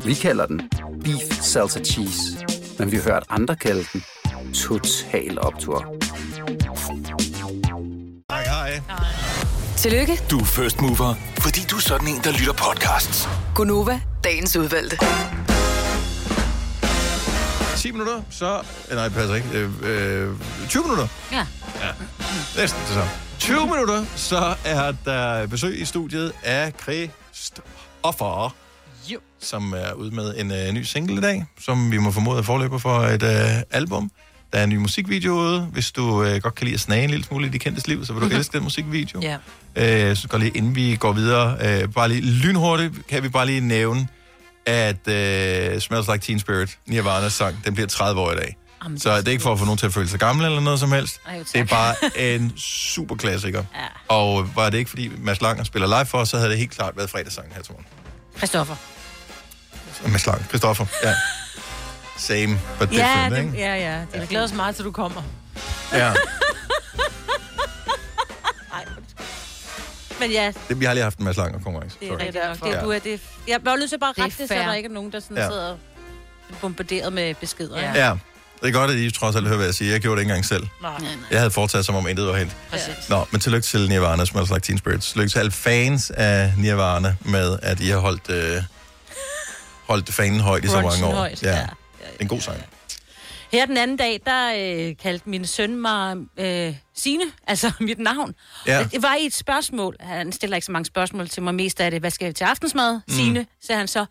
Vi kalder den Beef Salsa Cheese, men vi har hørt andre kalde den Total Optor. Hej, hej. Tillykke, Du er first mover, fordi du er sådan en, der lytter podcasts. Gunova, dagens udvalgte. 10 minutter, så... eh, Nej, det passer ikke. Øh, øh, 20 minutter. Ja. Ja, næsten det samme. 20 minutter, så er der besøg i studiet af Christoffer, jo. som er ude med en uh, ny single i dag, som vi må formode er forløber for et uh, album. Der er en ny musikvideo ude. Hvis du uh, godt kan lide at snage en lille smule i de kendtes liv, så vil du elske den musikvideo. Ja. Øh, så går lige, inden vi går videre, øh, bare lige lynhurtigt, kan vi bare lige nævne, at øh, Smells Like Teen Spirit, Nirvana's sang, den bliver 30 år i dag. Jamen, så det er ikke for at få nogen til at føle sig gammel eller noget som helst. Ej, det er bare en super klassiker. Ja. Og var det ikke, fordi Mads Langer spiller live for os, så havde det helt klart været fredagssangen her til morgen. Christoffer. Mads Langer, Christoffer, ja. Same, but Ja, different, det, ikke? ja, ja. Det er glæder os meget, til du kommer. Ja. Men ja, Det, vi har lige haft en Mads Langer konkurrence. det er Sorry. rigtigt nok. Det, Ja. er, du er, det, jeg bliver nødt til bare at Det er rette det, så der ikke er nogen, der sådan Ja. sidder bombarderet med beskeder. Ja. Ja, det er godt, at I trods alt hører, hvad jeg siger. Jeg gjorde det ikke engang selv. Nej, nej. Jeg havde foretaget, som om intet var hent. Præcis. Nå, men tillykke til Nirvana, Smells Like Teen Spirit. Tillykke til alle fans af Nirvana med, at I har holdt, øh, holdt fanen højt i så mange år. højt, ja. Det er en god sang. Her den anden dag, der øh, kaldte min søn mig øh, Sine, altså mit navn. Ja. Det var i et spørgsmål. Han stiller ikke så mange spørgsmål til mig. Mest af det, hvad skal jeg til aftensmad? Mm. Sine, sagde han så.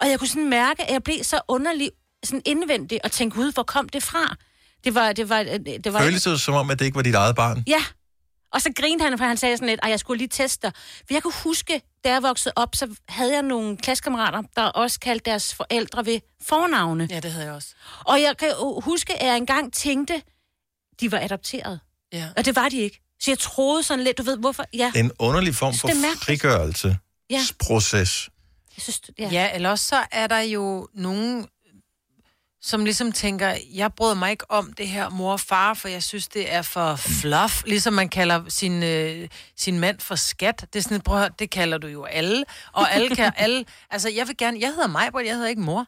Og jeg kunne sådan mærke, at jeg blev så underlig sådan indvendig og tænkte, gud, hvor kom det fra? Det var... Det var, øh, det var Føles det som om, at det ikke var dit eget barn? Ja. Og så grinede han, for han sagde sådan lidt, at jeg skulle lige teste dig. For jeg kunne huske, da jeg voksede op, så havde jeg nogle klassekammerater, der også kaldte deres forældre ved fornavne. Ja, det havde jeg også. Og jeg kan huske, at jeg engang tænkte, de var adopteret. Ja. Og det var de ikke. Så jeg troede sådan lidt, du ved hvorfor? Ja, En underlig form for frigørelsesproces. ja. jeg synes, Ja. ja, eller også så er der jo nogen, som ligesom tænker, jeg bryder mig ikke om det her mor og far, for jeg synes, det er for fluff. Ligesom man kalder sin, øh, sin mand for skat. Det er sådan, prøv at høre, det kalder du jo alle. Og alle kan, alle, altså jeg vil gerne, jeg hedder Majbert, jeg hedder ikke mor.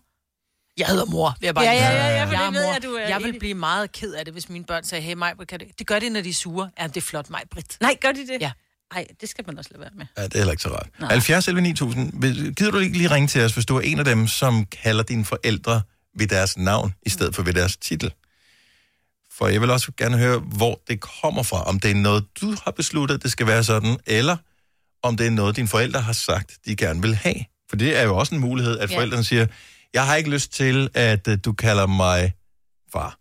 Jeg hedder mor, vil jeg bare Ja, ja, ja, ja, for jeg det er ved mor. jeg, du er jeg vil blive meget ked af det, hvis mine børn sagde, hey Majbert, kan det? Det gør det, når de er sure. Ja, det er flot, Majbrit. Nej, gør de det? Ja. Nej, det skal man også lade være med. Ja, det er heller ikke så rart. 70 11 9000. Vil- Gider du ikke lige ringe til os, hvis du er en af dem, som kalder dine forældre ved deres navn, i stedet for ved deres titel? For jeg vil også gerne høre, hvor det kommer fra. Om det er noget, du har besluttet, det skal være sådan, eller om det er noget, dine forældre har sagt, de gerne vil have. For det er jo også en mulighed, at Ja. forældrene siger, jeg har ikke lyst til, at øh, du kalder mig far.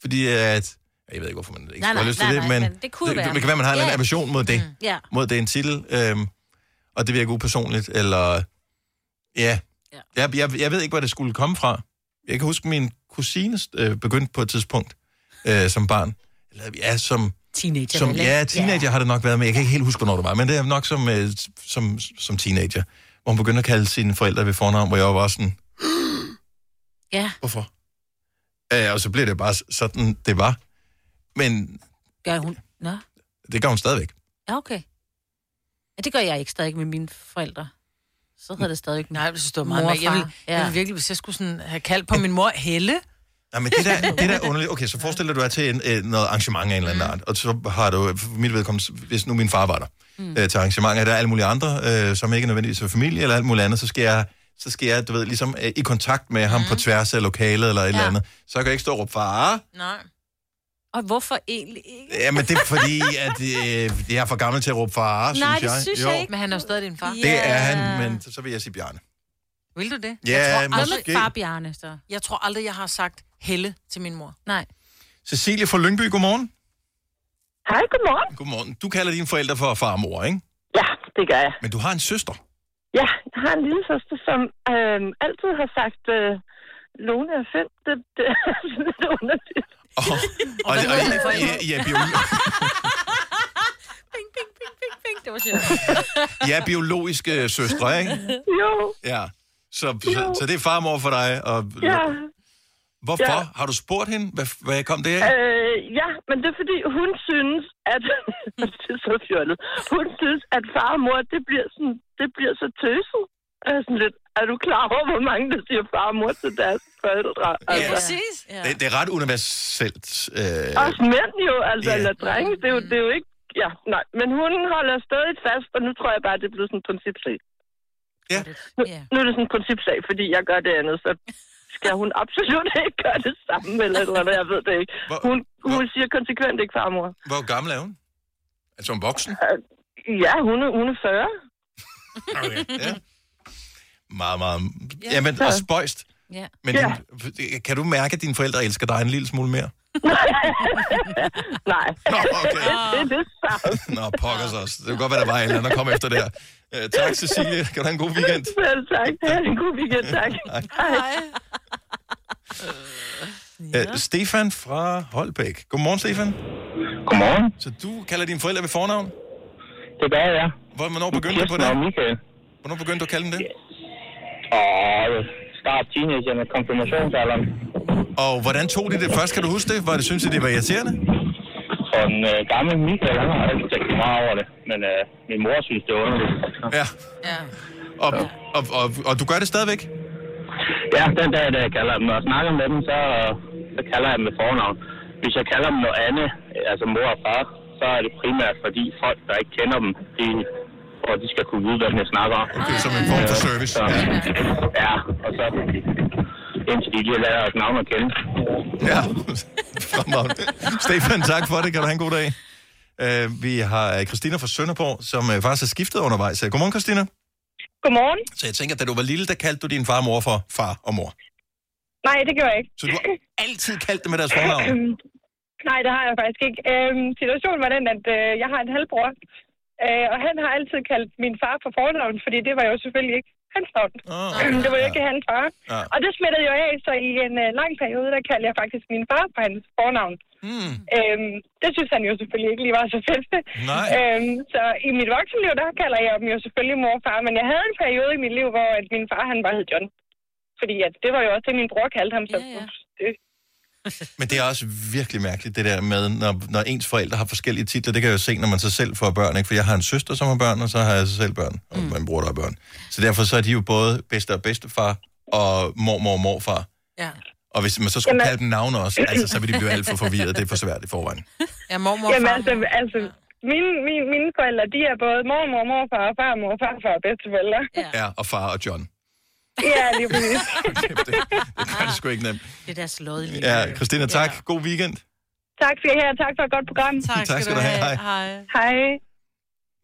Fordi at... Jeg ved ikke, hvorfor man ikke Nej, nej, have lyst nej, til det, nej, men men det kunne det, være. det kan være, man har en anden aversion mod det. Ja. Mod det en titel, øhm, og det virker upersonligt, eller... Ja. Ja. Jeg, jeg, jeg ved ikke, hvor det skulle komme fra. Jeg kan huske, min kusine øh, begyndte på et tidspunkt øh, som barn. Eller ja, som... Teenager, Som, ja, teenager Ja. har det nok været, men jeg kan ikke helt huske, hvornår det var. Men det er nok som, øh, som, som teenager, hvor hun begyndte at kalde sine forældre ved fornavn, hvor jeg var sådan, Ja, hvorfor? Øh, og så blev det bare sådan, det var. Men gør hun. Nå, det gør hun stadigvæk. ja, okay. Ja, det gør jeg ikke stadig med mine forældre. Så hedder det stadig Nej, det var meget mor jeg, vil, far. jeg vil virkelig, hvis jeg skulle sådan have kaldt på min mor Helle. Nej, men det der, det der er underligt. Okay, så forestil dig, at du er til en, øh, noget arrangement af en eller anden art, og så har du, for mit vedkommende, hvis nu min far var der, mm. øh, til arrangementer, der er alle mulige andre, øh, som ikke nødvendigvis er familie eller alt muligt andet, så skal jeg, så skal jeg, du ved, ligesom øh, i kontakt med ham på tværs af lokalet eller et eller andet. Så kan jeg ikke stå og råbe, far. Nej. Og hvorfor egentlig ikke? Jamen, det er fordi, at øh, jeg er for gammel til at råbe far, synes Nej, det jeg. synes jo, jeg ikke. Men han er jo stadig din far. Det er han, men så, så vil jeg sige Bjarne. Vil du det? Ja, jeg tror måske. aldrig, Far Bjarne, så. jeg tror aldrig, jeg har sagt Helle til min mor. Nej. Cecilie fra Lyngby, godmorgen. Hej, godmorgen. Godmorgen. Du kalder dine forældre for far og mor, ikke? Ja, det gør jeg. Men du har en søster. Ja, jeg har en lille søster, som øh, altid har sagt, øh, Lone er fem. Det, det er sådan lidt underligt. Og, og, og, og I, I, er bio, Det var sjovt. Er biologiske søstre, ikke? Jo. Ja. Så, så, så det er far og mor for dig. Og, Ja. Hvorfor? Ja. Har du spurgt hende? Hvad, hvad kom det af? Øh, ja, men det er fordi, hun synes, at... det er så fjollet. Hun synes, at far og mor, det bliver, sådan, det bliver så tøset. Er sådan lidt, er du klar over, hvor mange, der siger far og mor til deres forældre? Altså, Ja. Det, det er ret universelt. Øh, Også mænd jo, altså, eller drenge. Det er jo, det er jo ikke... Ja, nej. Men hun holder stadig fast, og nu tror jeg bare, det er blevet sådan en principsag. Ja. Nu, nu er det sådan en principsag, fordi jeg gør det andet, så skal hun absolut ikke gøre det samme, eller, eller hvad, jeg ved det ikke. Hun, hun siger konsekvent ikke farmor. hvor gammel er hun? Altså hun voksen? Ja, hun er, hun er 40. Okay. Ja. Meget, meget... Jamen, og spøjst. Ja. Men Ja. din, kan du mærke, at dine forældre elsker dig en lille smule mere? Nej. Nå, okay. det er det samme. Nå, pokkers også. Det kan godt være, der var en eller anden, der kom efter der. Uh, tak, Cecilie. Kan du have en god weekend? Selv tak. Det er en god weekend, tak. Hej. Uh, Stefan fra Holbæk. Godmorgen, Stefan. Godmorgen. Så du kalder dine forældre ved fornavn? Det gør jeg. Hvor- Hvornår begyndte du på det? Michael. Hvornår begyndte du at kalde dem det? Og start teenagerne, konfirmationsalderen. Og hvordan tog de det først? Kan du huske det? Var det, synes I, det var irriterende? Og en øh, gammel Michael, han har altid tænkt meget over det. Men øh, min mor synes, det er underligt. Ja. Og, og, og, og du gør det stadigvæk? Ja, den dag, da jeg kalder dem og snakker med dem, så, så kalder jeg dem med fornavn. Hvis jeg kalder dem noget andet, altså mor og far, så er det primært fordi folk, der ikke kender dem, de, og de skal kunne vide, hvad jeg snakker om. Okay, som en form for service. Så, ja, og så indtil de lige lærer os navn at kende. Ja, fremragende. Stefan, tak for det. Kan du have en god dag. Uh, vi har øh, Christina fra Sønderborg, som uh, faktisk har skiftet undervejs. Godmorgen, Christina. Godmorgen. Så jeg tænker, da du var lille, der kaldte du din far og mor for far og mor. Nej, det gør jeg ikke. Så du har altid kaldt dem med deres fornavn? Nej, det har jeg faktisk ikke. Øhm, situationen var den, at øh, jeg har en halvbror, øh, og han har altid kaldt min far for fornavn, fordi det var jo selvfølgelig ikke hans navn. Oh, det var jo ikke hans far. Ja. Og det smittede jo af, så i en øh, lang periode, der kaldte jeg faktisk min far for hans fornavn. Mm. Øhm, det synes han jo selvfølgelig ikke lige var så fedt. Nej. Øhm, så i mit voksenliv, der kalder jeg dem jo selvfølgelig mor og far, men jeg havde en periode i mit liv, hvor at min far, han bare hed John. Fordi at det var jo også det, min bror kaldte ham. Så ja, ja. Det, Men det er også virkelig mærkeligt, det der med, når, når ens forældre har forskellige titler. Det kan jeg jo se, når man så selv får børn. Ikke? For jeg har en søster, som har børn, og så har jeg så selv børn. Og mm. min bror, der har børn. Så derfor så er de jo både bedste og bedstefar, og mormor og morfar. Ja. Og hvis man så skulle Jamen- kalde dem navne også, altså, så vil de blive alt for forvirret. Det er for svært i forvejen. Ja, mormor Jamen altså, altså mine, mine, mine forældre, de er både mormor, morfar, farmor, farfar og bedsteforældre. Ja. Ja, og far og John. Ja, lige præcis. Det gør det sgu ikke nemt. Det er deres lod i Ja, Christina, tak. God weekend. tak skal I have, tak for et godt program. Tak Tak skal du have. have. Hej. Hej.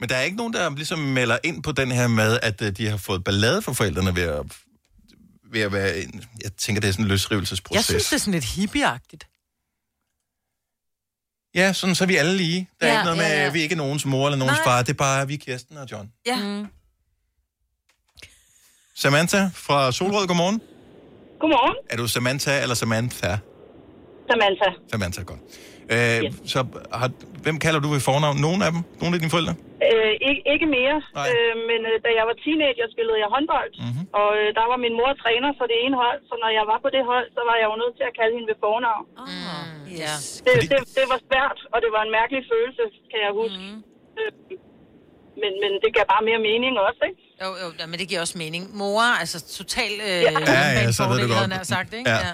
Men der er ikke nogen, der ligesom melder ind på den her med, at øh, de har fået ballade for forældrene ved at, ved at være... En, jeg tænker, det er sådan en løsrivelsesproces. Jeg synes, det er sådan lidt hippieagtigt. Ja, sådan så er vi alle lige. Der er Ja, ikke noget med, ja, ja. vi er ikke nogens mor eller nogens Nej. far. Det er bare, vi er Kirsten og John. Ja. Mm. Samantha fra Solrød, godmorgen. Godmorgen. Er du Samantha eller Samantha? Samantha. Samantha, godt. Øh, Så har, hvem kalder du ved fornavn? Nogen af dem? Nogle af dine forældre? Øh, ikke, ikke mere, øh, men øh, da jeg var teenager, spillede jeg håndbold, mm-hmm. og øh, der var min mor træner for det ene hold, så når jeg var på det hold, så var jeg jo nødt til at kalde hende ved fornavn. Mm. Ja. Det, det, det var svært, og det var en mærkelig følelse, kan jeg huske. Mm. Øh, men, men det gav bare mere mening også, ikke? Jo, jo, ja, men det giver også mening. Mor, altså total øh, Ja. Ja, ja, så ved du godt. havde sagt, ikke? Ja. Ja.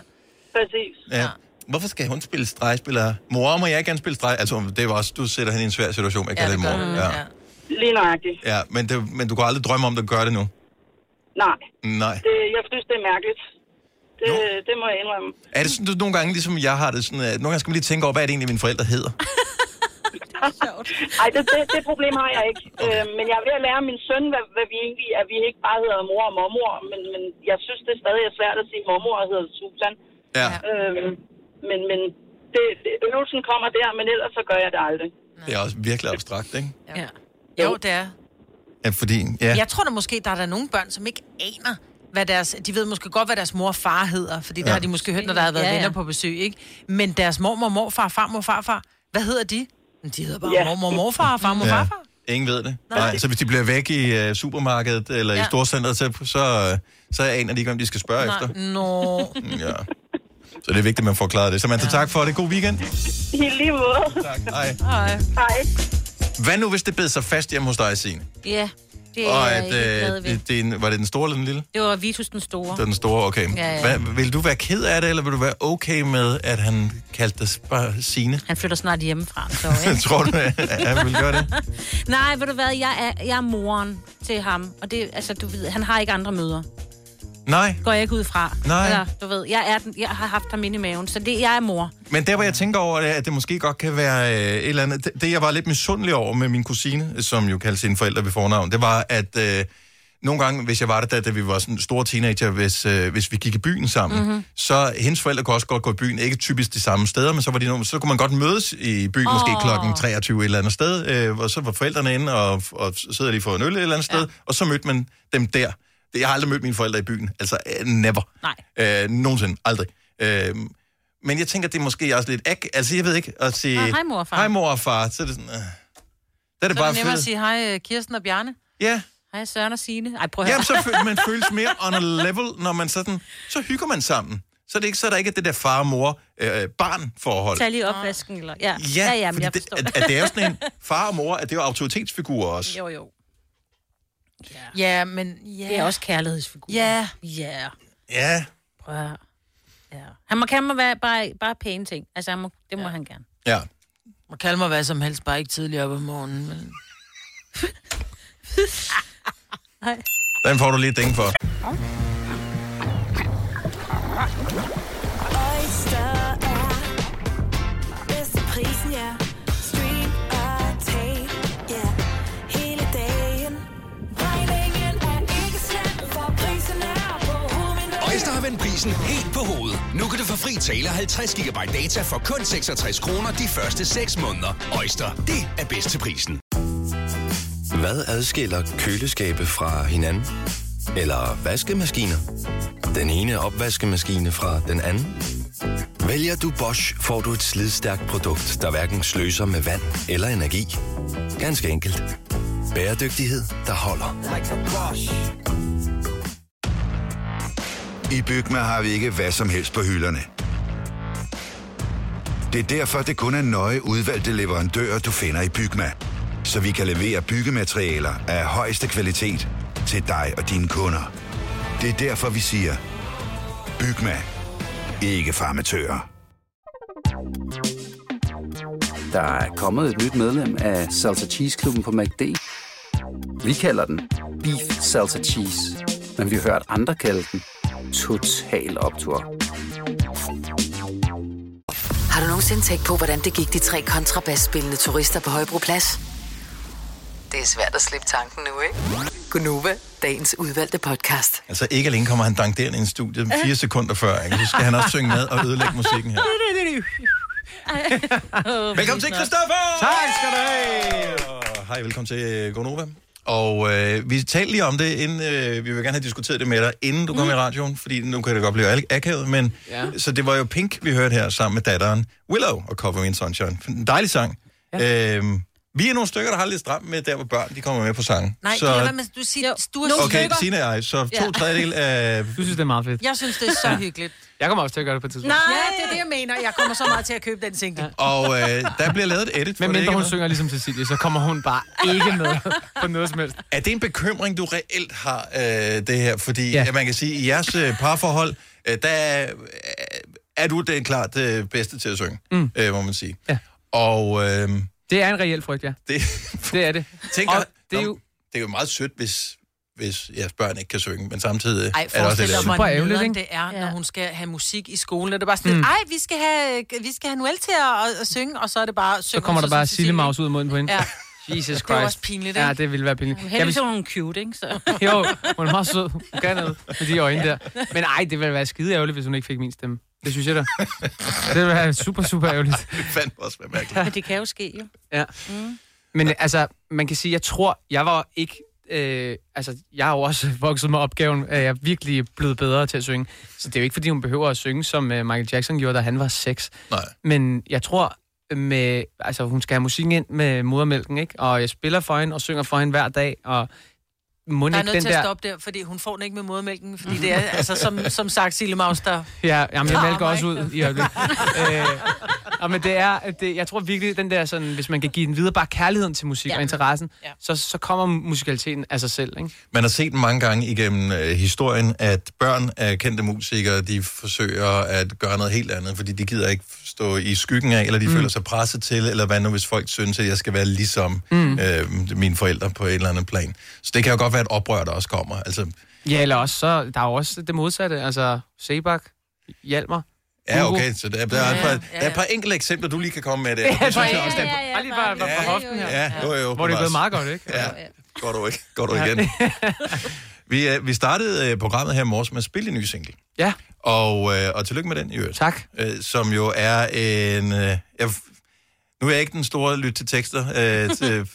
Præcis. Ja. Hvorfor skal hun spille stregspiller? Mor, må jeg ikke gerne spille streg? Altså, det var også, du sætter hende i en svær situation, jeg kalder det mor. Ja. Ja. Lige nøjagtigt. ja. Men, det, men du kan aldrig drømme om, at du gør det nu? Nej, Nej. det, jeg synes, det er mærkeligt. Det, det må jeg indrømme. Er det sådan, du nogle gange, ligesom jeg har det sådan, at nogle gange skal man lige tænke over, hvad er det egentlig, mine forældre hedder? Nej, det, det, det problem har jeg ikke. Øh, men jeg er ved at lære min søn, hvad, hvad vi egentlig at vi ikke bare hedder mor og mormor, men, men jeg synes, det er stadig er svært at sige mormor og hedder Susan. Ja. Øh, men men det, det, øvelsen kommer der, men ellers så gør jeg det aldrig. Det er også virkelig abstrakt, ikke? Ja. Jo, det er. Ja, fordi, ja. Ja. Jeg tror da måske, der er der nogle børn, som ikke aner, hvad deres... De ved måske godt, hvad deres mor og far hedder, fordi det Ja. har de måske hørt, når der har været ja, ja. venner på besøg, ikke? Men deres mormor, morfar, farmor, farfar, hvad hedder de? De hedder bare Ja. mormor, morfar, farmor, Ja. farfar. Ingen ved det. Nej. Nej. Så hvis de bliver væk i uh, supermarkedet eller ja. i storcenteret, så, så, så aner de ikke, hvem de skal spørge efter. Nå. Ja. Så det er vigtigt, at man får klaret det. Samantha, ja. tak for det. God weekend. I lige måde. Tak. Hej. Hej. Hej. Hvad nu, hvis det bed sig fast hjemme hos dig, Signe? Ja, det er Og at, øh, det, det er en, var det den store eller den lille? Det var Vitus den store. Det var den store, okay. Ja, ja. Hvad, vil du være ked af det, eller vil du være okay med, at han kaldte dig bare Signe? Han flytter snart hjemmefra, så ikke? Tror du, at han vil gøre det? Nej, ved du hvad, jeg er, jeg er moren til ham. Og det, altså, du ved, han har ikke andre møder. Nej. Går jeg ikke ud fra. Nej. Eller, du ved, jeg, er den, jeg har haft ham inde i maven, så det, jeg er mor. Men der, hvor jeg tænker over at det måske godt kan være øh, et eller andet... Det, det, jeg var lidt misundelig over med min kusine, som jo kaldte sine forældre ved fornavn, det var, at øh, nogle gange, hvis jeg var der, da, da vi var sådan store teenager, hvis, øh, hvis vi gik i byen sammen, Mhm. mm-hmm. så hendes forældre kunne også godt gå i byen. Ikke typisk de samme steder, men så, var de nogle, så kunne man godt mødes i byen, oh. måske klokken 23 et eller andet sted, øh, og så var forældrene inde, og, og sidder de for en øl et eller andet sted, og så mødte man dem der. Jeg har aldrig mødt mine forældre i byen. Altså, øh, never. Nej. Øh, nogensinde. Aldrig. Øh, men jeg tænker, det er måske også lidt... Ak- altså, jeg ved ikke, at sige... Ah, hej, mor og far. Hej, mor og far. Så er det sådan... Øh, der er det Så er bare det nemmere at sige hej, øh, Kirsten og Bjarne. Ja. Hej, Søren og Signe. Ej, prøv at. Jamen, så føler man føles mere on a level, når man sådan... Så hygger man sammen. Så er, det ikke, så er der ikke det der far-mor-barn-forhold. Tag lige opvasken, eller... Ja, Ja, ja, ja men jeg det, forstår at, at det er jo sådan en far og mor, at det er jo autoritetsfigurer også. Jo, jo. Ja, men... Ja. Det er også kærlighedsfigur. Ja. Ja. Ja. Prøv at. Ja. Han må kalde mig være, bare, bare pæne ting. Altså, han må, det må ja. han gerne. Ja. Må kalde mig hvad som helst, bare ikke tidligere op om morgenen. Men... Den får du lige et for. Oyster er bedst til prisen, ja. Vendt prisen helt på hovedet. Nu kan du få fri tale 50 GB data for kun 66 kroner de første 6 måneder. Øjster, det er bedst til prisen. Hvad adskiller køleskabe fra hinanden? Eller vaskemaskiner? Den ene opvaskemaskine fra den anden? Vælger du Bosch, får du et slidstærkt produkt, der hverken sløser med vand eller energi. Ganske enkelt. Bæredygtighed, der holder. I Bygma har vi ikke hvad som helst på hylderne. Det er derfor, det kun er nøje udvalgte leverandører, du finder i Bygma. Så vi kan levere byggematerialer af højeste kvalitet til dig og dine kunder. Det er derfor, vi siger, Bygma. Ikke farmatører. Der er kommet et nyt medlem af Salsa Cheese Klubben på MACD. Vi kalder den Beef Salsa Cheese, men vi har hørt andre kalde den Total Optor. Har du nogensinde tænkt på, hvordan det gik de tre kontrabasspillende turister på Højbroplads? Det er svært at slippe tanken nu, ikke? Gunova, dagens udvalgte podcast. Altså ikke alene kommer han dankderende ind i studiet fire sekunder før, ikke? så skal han også synge med og ødelægge musikken her. Velkommen til, Christoffer! Tak skal du have! Hej, velkommen til Gonova. Og øh, vi talte lige om det, inden, øh, vi vil gerne have diskuteret det med dig, inden du kom Mm. i radioen, fordi nu kan det godt blive akavet, men Ja. så det var jo Pink, vi hørte her sammen med datteren Willow og Cover Me in Sunshine. En dejlig sang. Ja. Øhm, vi er nogle stykker, der har lidt stramt med der, hvor børn de kommer med på sangen. Nej, så, lad være med, du siger, du er Okay, stykker. Signe og jeg, så to Ja. tredjedel af... Du synes, det er meget fedt. Jeg synes, det er så Ja. hyggeligt. Jeg kommer også til at gøre det på et tidspunkt. Nej, ja, det er det, jeg mener. Jeg kommer så meget til at købe den single. Og øh, der bliver lavet et edit for Men det, mindre hun synger ligesom Cecilie, så kommer hun bare ikke med på noget som helst. Er det en bekymring, du reelt har, øh, det her? Fordi ja. man kan sige, i jeres øh, parforhold, øh, der er, øh, er du det klart øh, bedste til at synge, Mm. øh, må man sige. Ja. Og øh, Det er en reel frygt, ja. det, Det er det. tænker, Og det er jo... det er jo meget sødt, hvis, hvis jeres børn ikke kan synge, men samtidig Ej, er det også lidt hvor ærgerligt. ikke? det er, når hun skal have musik i skolen. Og det er bare sådan, Mm. ej, vi skal have, vi skal have Noel til at, at, at synge, og så er det bare... Så kommer der bare Sille Maus ud mod hende. Ja. Jesus Christ. Det er også pinligt, Ja, ikke? det ville være pinligt. Heldigvis er hun cute, ikke? Så. Jo, hun er meget sød. Hun kan noget med de øjne der. Men ej, det ville være skide ærgerligt, hvis hun ikke fik min stemme. Det synes jeg da. det vil være super, super ærgerligt. Det fandt også være mærkeligt. Men det kan jo ske, jo. Ja. Mm. Men altså, man kan sige, jeg tror, jeg var ikke... Øh, altså, jeg har jo også vokset med opgaven, at jeg er virkelig blevet bedre til at synge. Så det er jo ikke, fordi hun behøver at synge, som øh, Michael Jackson gjorde, da han var seks. Nej. Men jeg tror, med, altså, hun skal have musikken ind med modermælken, ikke? Og jeg spiller for hende og synger for hende hver dag, og må Der er ikke nødt den til at stoppe der, fordi hun får den ikke med modermælken, fordi det er, altså, som, som sagt, Sille Maus, der... Ja, jamen, jeg mælker også ud i øjeblikket. øh, og men det er, det, jeg tror virkelig, den der sådan, hvis man kan give den videre bare kærligheden til musik ja. og interessen, ja. så, så kommer musikaliteten af sig selv, ikke? Man har set mange gange igennem øh, historien, at børn af kendte musikere, de forsøger at gøre noget helt andet, fordi de gider ikke stå i skyggen af, eller de mm. føler sig presset til, eller hvad nu, hvis folk synes, at jeg skal være ligesom mm. øh, mine forældre på et eller andet plan. Så det kan jo godt være et oprør, der også kommer. Altså, Ja, eller også så, der er jo også det modsatte, altså Sebak, Hjalmar. ja, okay, så der, der, er et par, der er et par enkelte eksempler, du lige kan komme med der. Ja, Det synes jeg også, ja, der- ja, ja, Bare lige bare, bare på hoften her. Ja, jo, jo. Hvor det er gået meget godt, ikke? Ja, går du ikke. Går du Ja. igen. vi, øh, vi startede øh, programmet her i morges med at spille en ny single. Ja. Og, øh, og tillykke med den, i øvrigt. Tak. Øh, som jo er en... Øh, jeg, nu er jeg ikke den store lyt til tekster øh, til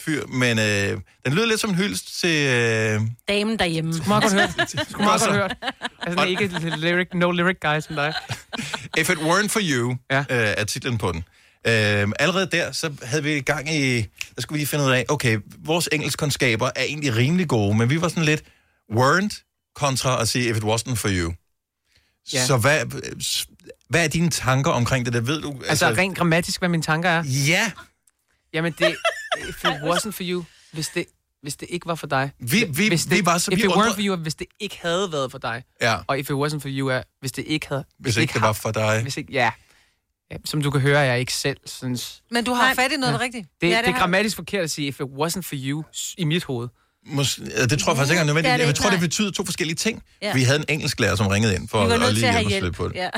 fyr, men øh, den lyder lidt som en hyldest til... Øh, Damen derhjemme. Skulle meget godt hørt. Skulle meget godt hørt. Altså, ikke et lyric, no lyric guy som dig. If It Weren't For You ja. øh, er titlen på den. Øh, allerede der, så havde vi i gang i... Der skulle vi lige finde ud af, okay, vores engelskkundskaber er egentlig rimelig gode, men vi var sådan lidt weren't kontra at sige, if it wasn't for you. Ja. Ja. Så hvad, hvad er dine tanker omkring det der? Ved du? Altså, rent grammatisk, hvad mine tanker er? Ja. Jamen, det... If it wasn't for you, hvis det, hvis det ikke var for dig. Vi- vi- hvis vi det, var så- If vi it undrede- weren't for you, hvis det ikke havde været for dig. Ja. Og if it wasn't for you, er, hvis det ikke havde... Hvis ikke det var for dig. Hvis ikke, ja. ja. Som du kan høre, jeg ikke selv synes... Men du har fat i noget rigtigt. Det, Ja, ja, det, det er grammatisk forkert at sige, if it wasn't for you, i mit hoved. Mås- ja, det tror jeg faktisk ikke er nødvendigt. Det er det jeg tror, det betyder to forskellige ting. Ja. Ja. Vi havde en engelsklærer, som ringede ind for at, at lige hjælpe os hjælp. lidt på det. Ja.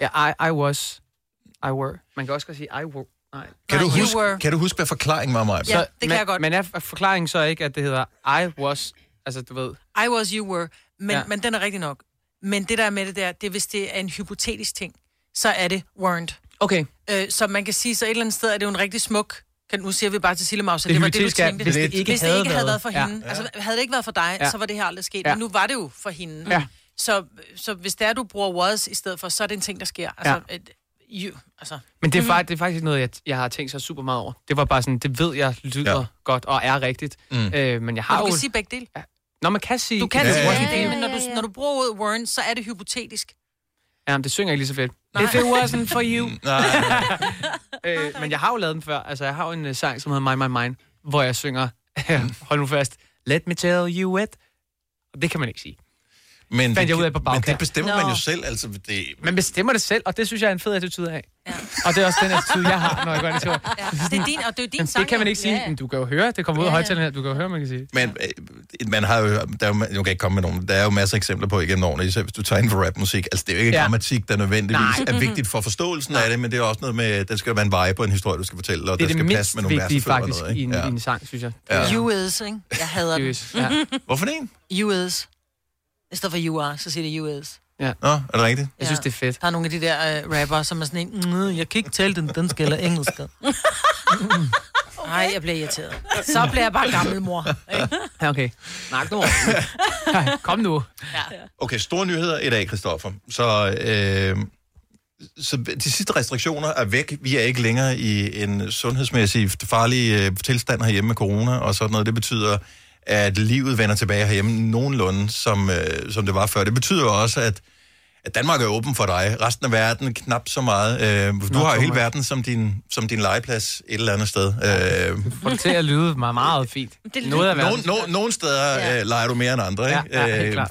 Ja, I, I was. I were. Man kan også godt sige, I were. Nej. Kan, du Nej, you huske, were. kan du huske, hvad forklaringen var, Maja? Så- men, Men er forklaringen så ikke, at det hedder I was, altså du ved... I was, you were. Men, Ja. ja. men den er rigtig nok. Men det der er med det der, det er, hvis det er en hypotetisk ting, så er det weren't. Okay. Øh, så man kan sige, så et eller andet sted er det jo en rigtig smuk... Kan, nu siger vi bare til Sille Maus, at Det det, var det, du tænkte. hvis det ikke hvis det havde ikke havde været for været. hende. Ja. Altså, havde det ikke været for dig, Ja. så var det her aldrig sket. Ja. Men nu var det jo for hende. Ja. Så, så hvis det er, du bruger was i stedet for, så er det en ting, der sker. Altså, Ja. et, you, altså. Men det er, Mhm. faktisk, det er faktisk noget, jeg, jeg har tænkt så super meget over. Det var bare sådan, det ved jeg lyder ja. godt og er rigtigt. Mm. Øh, men jeg har Og du jo... kan sige begge dele. Ja. Når man kan sige... Du kan Ja, sige ja, begge ja. dele, men når du, når du bruger ordet weren't, så er det hypotetisk. Ja, men det synger ikke lige så fedt. Nej. If it wasn't for you. Nej. øh, men jeg har jo lavet den før. Altså, jeg har jo en uh, sang, som hedder My My Mind, hvor jeg synger, hold nu fast, Let me tell you. Og det kan man ikke sige. Men, Fandt jeg ud af på men bagkant. det bestemmer man Nå. jo selv. Altså, det, Man bestemmer det selv, og det synes jeg er en fed attitude af. Ja. Og det er også den attitude, jeg har, når jeg går ind i tur. Ja. Det er din, og det er jo din Jamen, sang. det kan man ikke sige. Ja. Men du kan jo høre, det kommer ud af Ja, ja. højtalerne her. Du kan jo høre, man kan sige. Men øh, man har jo, der er jo, nu kan ikke komme med nogen, der er jo masser af eksempler på igennem årene, især hvis du tager ind for rapmusik. Altså, det er jo ikke Ja. ja. grammatik, der nødvendigvis Nej. er vigtigt for forståelsen af det, men det er også noget med, der skal være en vibe på en historie, du skal fortælle, og Det er der det skal mindst passe med nogle vigtige versefører og faktisk noget, i en, ikke? i en sang, synes jeg. Ja. You is, ikke? Jeg hader den. Ja. Hvorfor det? You is. I stedet for you are, så siger det you is. Ja. Nå, er det rigtigt? Jeg synes, det er fedt. Der er nogle af de der uh, rapper, som er sådan en, mm, jeg kan ikke tale den dansk eller engelsk. Nej, jeg bliver irriteret. Så bliver jeg bare gammel mor. Ja, okay. Snak nu. Kom nu. Okay, store nyheder i dag, Christoffer. Så, øh, så de sidste restriktioner er væk. Vi er ikke længere i en sundhedsmæssig farlig øh, tilstand herhjemme med corona og sådan noget. Det betyder, at livet vender tilbage herhjemme nogenlunde, som, øh, som det var før. Det betyder jo også, at, at Danmark er åben for dig. Resten af verden knap så meget. Øh, du har jo hele verden som din, som din legeplads et eller andet sted. Øh, Får det til at lyde meget, meget fint. Det Noget af nogle, verden. nogle, nogle steder Ja. øh, leger du mere end andre, Ja, ikke? ja, helt Øh,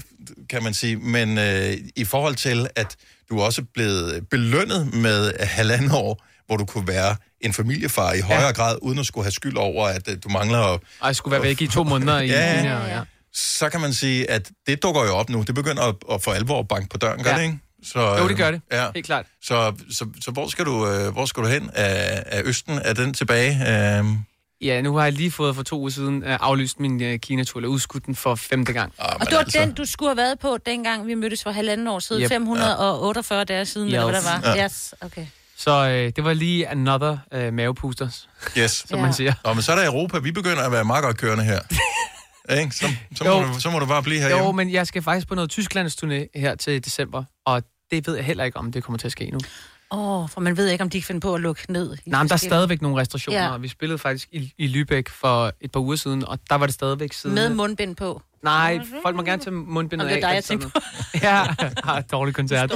kan man sige. Men øh, i forhold til, at du er også blevet belønnet med halvandet år, hvor du kunne være en familiefar i højere Ja. grad, uden at skulle have skyld over, at øh, du mangler jeg skulle være væk i to måneder i Ja, Kina. ja. Så kan man sige, at det dukker jo op nu. Det begynder at, at for alvor at banke på døren, gør Ja. det ikke? Så, Jo, det gør det. Ja. Helt klart. Så, så, så hvor, skal du, øh, hvor skal du hen? Er, er Østen, er den tilbage? Øh, Ja, nu har jeg lige fået for to uger siden øh, aflyst min øh, Kina-tur, eller udskudt den for femte gang. Ah, Og det var den, du skulle have været på, dengang vi mødtes for halvanden år siden. Yep. 548 dage siden, eller hvad Yes. der var. Ja. Yes, okay. Så øh, det var lige another øh, mavepusters, Yes. som man siger. Nå, men så er der Europa. Vi begynder at være meget godt kørende her. Ikke? Så, så, må Jo. du, så må du bare blive herhjemme. Jo, men jeg skal faktisk på noget Tysklands turné her til december, og det ved jeg heller ikke, om det kommer til at ske nu. Åh, oh, for man ved ikke, om de kan finde på at lukke ned. Nej, men der er stadigvæk nogle restriktioner, Ja. ja. og vi spillede faktisk i, i Lübeck for et par uger siden, og der var det stadigvæk siden... Med mundbind på. Nej, folk må gerne tage mundbindet Om det er af. dig, jeg tænker sådan noget. ja, har et dårlig koncert.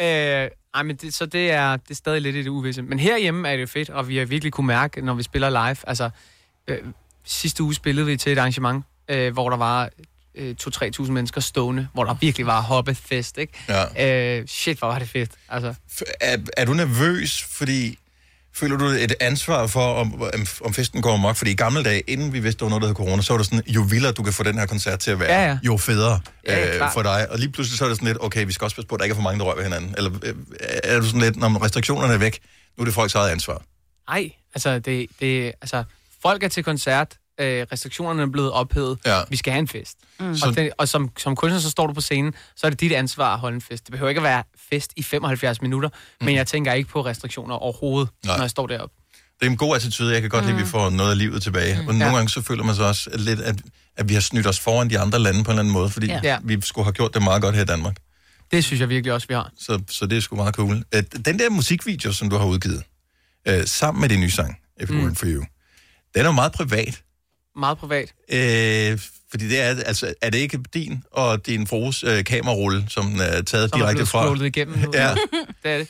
øh, ej, men det, så det er, det er stadig lidt i det uvisse. Men herhjemme er det fedt, og vi har virkelig kunne mærke, når vi spiller live. Altså, øh, sidste uge spillede vi til et arrangement, øh, hvor der var øh, 2-3.000 mennesker stående, hvor der virkelig var hoppefest, ikke? Ja. Øh, shit, hvor var det fedt. Altså, Er, er du nervøs, fordi... Føler du et ansvar for, om, om- festen går amok? Fordi i gamle dage, inden vi vidste, der var noget, der hed corona, så var det sådan, jo vildere du kan få den her koncert til at være, Ja, ja. jo federe Ja, ja, øh, for dig. Og lige pludselig så er det sådan lidt, okay, vi skal også passe på, at der ikke er for mange, der rører ved hinanden. Eller øh, er du sådan lidt, når restriktionerne er væk, nu er det folks eget ansvar? Ej, altså, det, det, altså folk er til koncert, øh, restriktionerne er blevet ophævet, ja. vi skal have en fest. Mm. Så- Og, det, og som, som kunstner, så står du på scenen, så er det dit ansvar at holde en fest. Det behøver ikke at være fest i 75 minutter, mm. men jeg tænker ikke på restriktioner overhovedet, Nej. når jeg står deroppe. Det er en god attitude. Jeg kan godt mm. lide, at vi får noget af livet tilbage. Mm. Og nogle Ja. gange så føler man sig også lidt, at, at vi har snydt os foran de andre lande på en eller anden måde, fordi Ja. vi skulle have gjort det meget godt her i Danmark. Det synes jeg virkelig også, vi har. Så, så det er sgu meget cool. Øh, Den der musikvideo, som du har udgivet, øh, sammen med din nye sang, If It Mm. Weren't For You, den er jo meget privat. Meget privat. Øh, fordi det er, altså, er det ikke din og din frus øh, kamerarulle, som er taget Som direkte fra? scrollet igennem nu. Ja. det er det.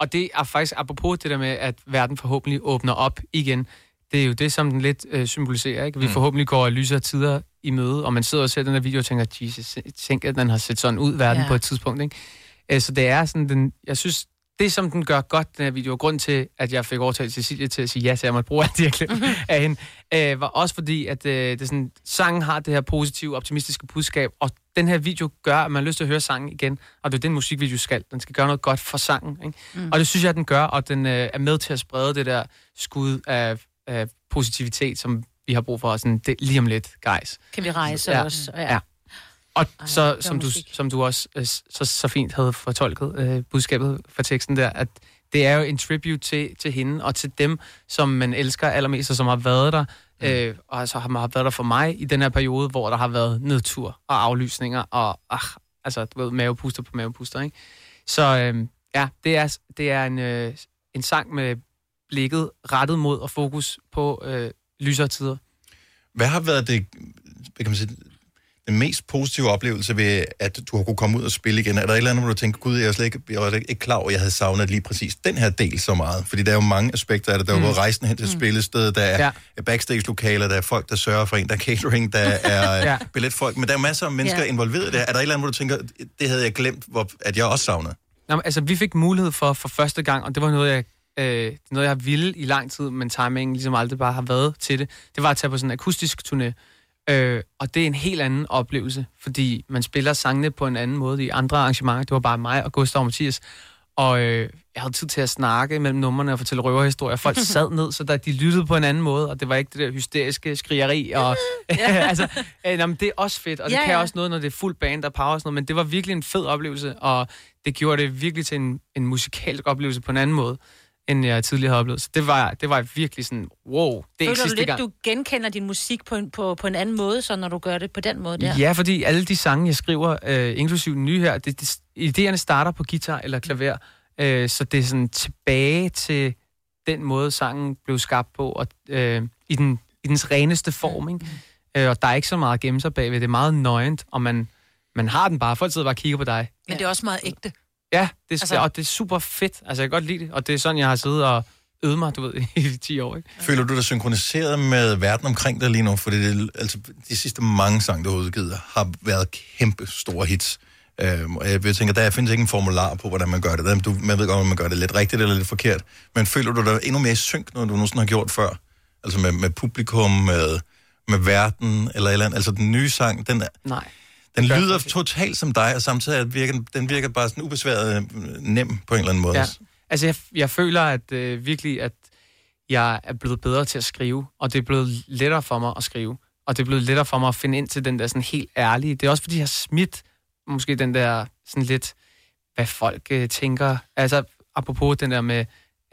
Og det er faktisk, apropos det der med, at verden forhåbentlig åbner op igen, det er jo det, som den lidt øh, symboliserer, ikke? Vi Mm. forhåbentlig går lysere tider i møde, og man sidder og ser den her video og tænker, Jesus, tænk, at den har set sådan ud, verden Ja. ja. på et tidspunkt, ikke? Øh, så det er sådan, den, jeg synes, det som den gør godt, den her video, og grund til, at jeg fik overtalt Cecilie til at sige ja til, at jeg måtte bruge alt det, jeg glemte af hende, øh, var også fordi, at øh, det sådan, sangen har det her positive, optimistiske budskab, og den her video gør, at man har lyst til at høre sangen igen, og det er den musikvideo skal. Den skal gøre noget godt for sangen, ikke? Mm. Og det synes jeg, at den gør, og den øh, er med til at sprede det der skud af, af positivitet, som vi har brug for, sådan, det, lige om lidt, guys. Kan vi rejse Ja. os? Ja. ja. Og Ej, så, som, du, musik. som du også øh, så, så fint havde fortolket øh, budskabet fra teksten der, at det er jo en tribute til, til hende og til dem, som man elsker allermest, og som har været der, øh, og altså har, har været der for mig i den her periode, hvor der har været nedtur og aflysninger, og ach, altså, du ved, mavepuster på mavepuster, ikke? Så øh, ja, det er, det er en, øh, en sang med blikket rettet mod og fokus på øh, lysere tider. Hvad har været det, hvad kan man sige, den mest positive oplevelse ved, at du har kunne komme ud og spille igen? Er der et eller andet, hvor du tænker, gud, jeg, er slet ikke, jeg var ikke klar over, at jeg havde savnet lige præcis den her del så meget? Fordi der er jo mange aspekter af det. Der er jo Mm. rejsen hen til Mm. spillestedet, der er Ja. backstage-lokaler, der er folk, der sørger for en, der er catering, der er Ja. ja. billetfolk, men der er masser af mennesker Ja. involveret der. Er der et eller andet, hvor du tænker, det havde jeg glemt, hvor, at jeg også savnede? Nå, men, altså, vi fik mulighed for for første gang, og det var noget, jeg, øh, noget, jeg har ville i lang tid, men timingen ligesom aldrig bare har været til det. Det var at tage på sådan en akustisk turné. Øh, og det er en helt anden oplevelse, fordi man spiller sangene på en anden måde i andre arrangementer. Det var bare mig og Gustav og Mathias. Og øh, jeg havde tid til at snakke mellem numrene og fortælle røverhistorier. Folk sad ned, så der, de lyttede på en anden måde, og det var ikke det der hysteriske skrigeri. Og, altså, øh, nå, men det er også fedt, og det Ja, kan ja. også noget, når det er fuld band og power og sådan noget, men det var virkelig en fed oplevelse, og det gjorde det virkelig til en, en musikalsk oplevelse på en anden måde, end jeg tidligere havde oplevet. Så det var, det var virkelig sådan, wow, det er Føler du sidste lidt, gang. du genkender din musik på en, på, på en anden måde, så når du gør det på den måde der? Ja, fordi alle de sange, jeg skriver, øh, inklusive den nye her, det, det, idéerne starter på guitar eller klaver, øh, så det er sådan tilbage til den måde, sangen blev skabt på, og øh, i, den, i dens reneste form, ikke? Øh, og der er ikke så meget at gemme sig bagved, det er meget nøgent, og man, man har den bare, folk sidder bare og kigger på dig. Men det er også meget ægte. Ja, det er, Altså- og det er super fedt, altså jeg kan godt lide det, og det er sådan, jeg har siddet og øvet mig, du ved, i 10 år, ikke? Føler du dig synkroniseret med verden omkring dig lige nu? Fordi det, altså, de sidste mange sange, du har udgivet, har været kæmpe store hits. Øhm, og jeg tænker, der findes ikke en formular på, hvordan man gør det. Du, man ved godt, om man gør det lidt rigtigt eller lidt forkert. Men føler du dig endnu mere i synk, når du nogensinde har gjort før? Altså med, med publikum, med, med verden, eller et eller andet. Altså den nye sang, den, er, Nej. Den lyder totalt som dig, og samtidig virker, den virker bare sådan ubesværet øh, nem på en eller anden måde. Ja. Altså, jeg, jeg føler at øh, virkelig, at jeg er blevet bedre til at skrive, og det er blevet lettere for mig at skrive. Og det er blevet lettere for mig at finde ind til den der sådan helt ærlige. Det er også fordi, jeg har smidt måske den der sådan lidt, hvad folk øh, tænker. Altså, apropos den der med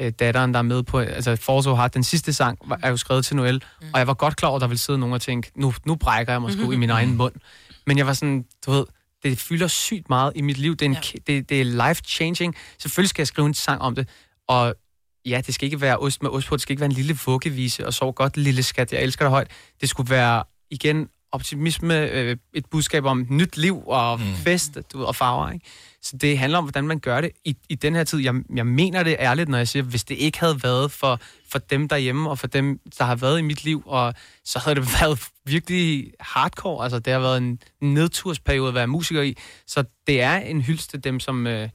øh, datteren, der er med på, altså Forzo har den sidste sang, var, er jo skrevet til Noel, mm. og jeg var godt klar over, at der ville sidde nogen og tænke, nu, nu brækker jeg mig sgu i min egen mund. Men jeg var sådan, du ved, det fylder sygt meget i mit liv. Det er, en, ja. det, det er life-changing. Selvfølgelig skal jeg skrive en sang om det, og ja, det skal ikke være ost med ost på, det skal ikke være en lille vuggevise, og sov godt, lille skat, jeg elsker dig højt. Det skulle være, igen, optimisme, øh, et budskab om nyt liv og mm. fest du ved, og farver, ikke? Så det handler om, hvordan man gør det i, i den her tid. Jeg, jeg mener det ærligt, når jeg siger, hvis det ikke havde været for, for dem derhjemme, og for dem, der har været i mit liv, og så havde det været virkelig hardcore. Altså, det har været en nedtursperiode at være musiker i. Så det er en hyldest til dem, som øh,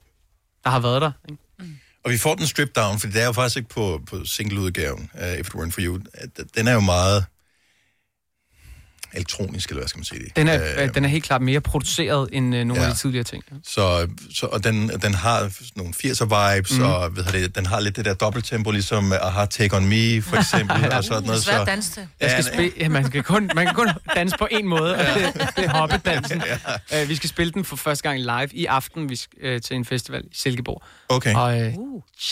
der har været der. Ikke? Og vi får den stripped down, for det er jo faktisk ikke på, på single-udgaven af If It Weren't For You. Den er jo meget elektronisk, eller hvad skal man sige det? Den er, øh, den er helt klart mere produceret end øh, nogle ja. af de tidligere ting. Ja. Så, så, og den, den har nogle 80'er-vibes, Mhm. mm. og ved det, den har lidt det der dobbelttempo, ligesom Aha Take On Me, for eksempel, og sådan noget. Svært Så, at danse til. Jeg skal spille, ja, man, skal kun, man kan kun danse på en måde, og det, det er hoppedansen. Ja. vi skal spille den for første gang live i aften vi skal, øh, til en festival i Silkeborg. Okay. Og øh,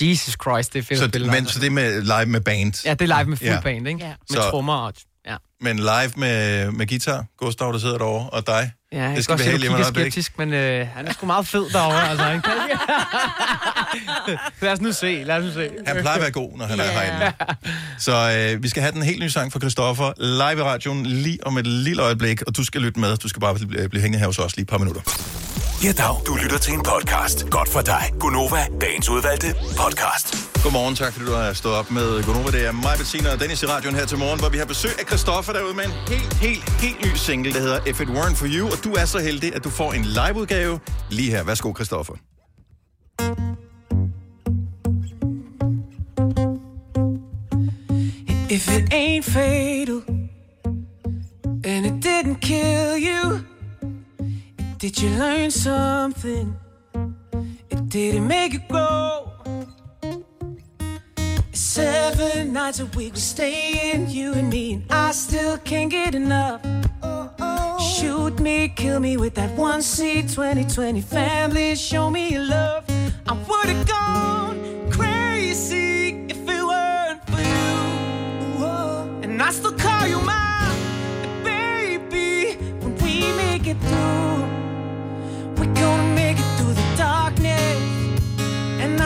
Jesus Christ, det er fedt så, at spille men, live. så det er med live med band? Ja, det er live med fuld Ja. ja. band, ikke? Ja. Med Så- trommer og... Ja. Men live med, med guitar, Gustav, der sidder derovre, og dig. Ja, jeg det kan skal godt vi se, have du lige øjeblik. skeptisk, men øh, han er sgu meget fed derovre, altså. Han kan lad os nu se, lad os nu se. Han plejer at være god, når han er herinde. Så øh, vi skal have den helt nye sang fra Christoffer live i radioen lige om et lille øjeblik, og du skal lytte med. Du skal bare blive, blive hængende her hos os lige et par minutter. Ja, dag. Du lytter til en podcast. Godt for dig. Gunova, dagens udvalgte podcast. Godmorgen, tak fordi du har stået op med Gonova. Det er mig, Bettina og Dennis i radioen her til morgen, hvor vi har besøg af Christoffer derude med en helt, helt, helt ny single, der hedder If It Weren't For You. Og du er så heldig, at du får en liveudgave lige her. Værsgo, Christoffer. If it ain't fatal and it didn't kill you, did you learn something? It didn't make you grow. Seven nights a week we staying, you and me, and I still can't get enough. Shoot me, kill me with that one C 2020 family. Show me your love. I would have gone crazy if it weren't for you. And I still call you mine, baby. When we make it through,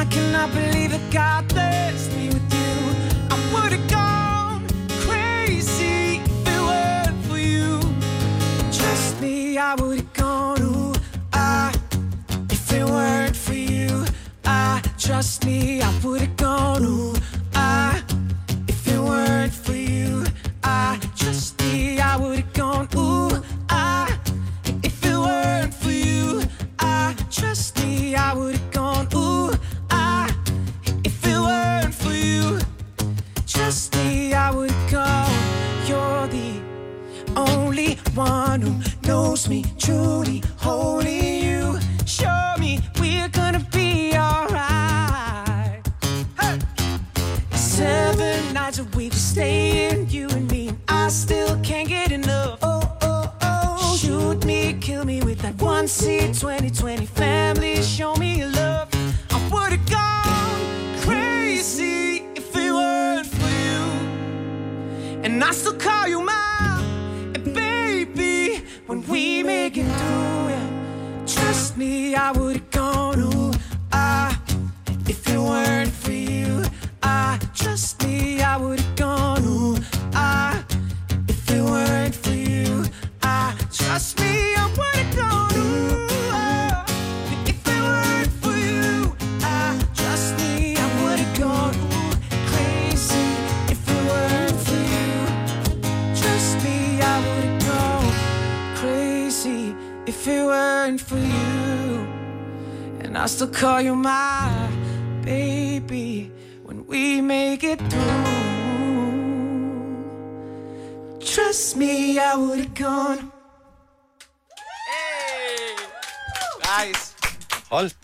I cannot believe it got this.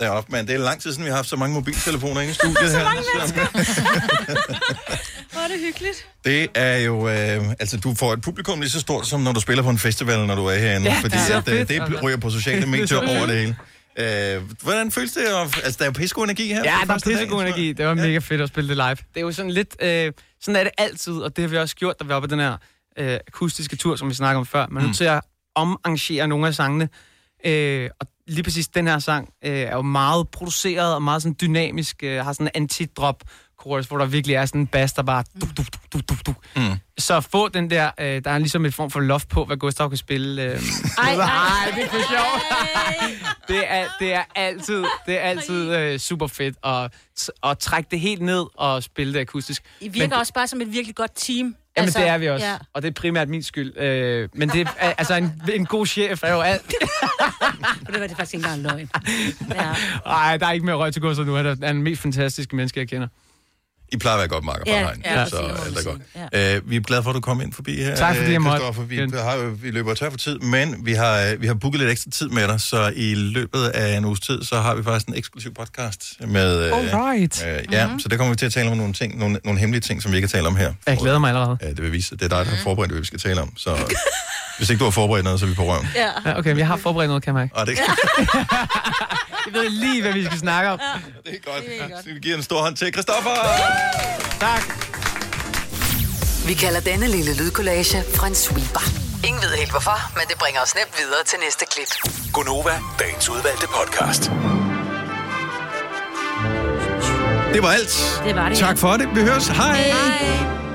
Op, mand. Det er lang tid siden, vi har haft så mange mobiltelefoner inde i studiet Så her. mange mennesker. Åh, det hyggeligt. Det er jo, øh, altså du får et publikum lige så stort, som når du spiller på en festival, når du er herinde. Ja, fordi det er at, øh, fedt. det ryger på sociale er medier så over det hele. Øh, hvordan føles det? at- Altså, der er jo pissegod energi her. Ja, der er pissegod energi. Det var mega fedt at spille det live. Det er jo sådan lidt... Øh, sådan er det altid, og det har vi også gjort, da vi var på den her øh, akustiske tur, som vi snakker om før. Man er nødt til at omarrangere nogle af sangene. Øh, og lige præcis den her sang øh, er jo meget produceret og meget sådan dynamisk. Øh, har sådan en anti-drop chorus, hvor der virkelig er sådan en bass, der bare... Du, du, du, du, du. Mm. Så få den der... Øh, der er ligesom et form for loft på, hvad Gustav kan spille. Øh, Ej, ej, ej, det er for sjovt. det, er, det er altid, det er altid øh, super fedt at, at trække det helt ned og spille det akustisk. I virker Men- også bare som et virkelig godt team. Jamen, altså, det er vi også. Ja. Og det er primært min skyld. Øh, men det er, altså, en, en god chef er jo alt. Og det var det faktisk ikke engang løgn. Ja. Ej, der er ikke mere røg til Gustav nu. Er han er den mest fantastiske menneske, jeg kender. I plejer at være godt makker Ja, fra herinde, ja, så alt man er godt. sige. Øh, vi er glade for, at du kom ind forbi her. Tak, fordi jeg øh, måtte. Vi, har vi løber tør for tid, men vi har, øh, vi har booket lidt ekstra tid med dig, så i løbet af en uges tid, så har vi faktisk en eksklusiv podcast med... øh, Alright. Øh, ja, mm-hmm. så der kommer vi til at tale om nogle ting, nogle, nogle hemmelige ting, som vi ikke har talt om her. Jeg glæder mig allerede. Ja, det vil vise, det er dig, der har forberedt, hvad vi skal tale om. Så hvis ikke du har forberedt noget, så er vi på røven. Ja. Ja, okay, men jeg har forberedt noget, kan jeg mærke. Og det, Jeg ved lige, hvad vi skal snakke om. det er godt. Ja. Så vi giver en stor hånd til Christoffer. Tak. Vi kalder denne lille lydkollage en sweeper. Ingen ved helt hvorfor, men det bringer os nemt videre til næste klip. Gunova, dagens udvalgte podcast. Det var alt. Det var det, Tak ja. for det. Vi høres. Hej. Hej.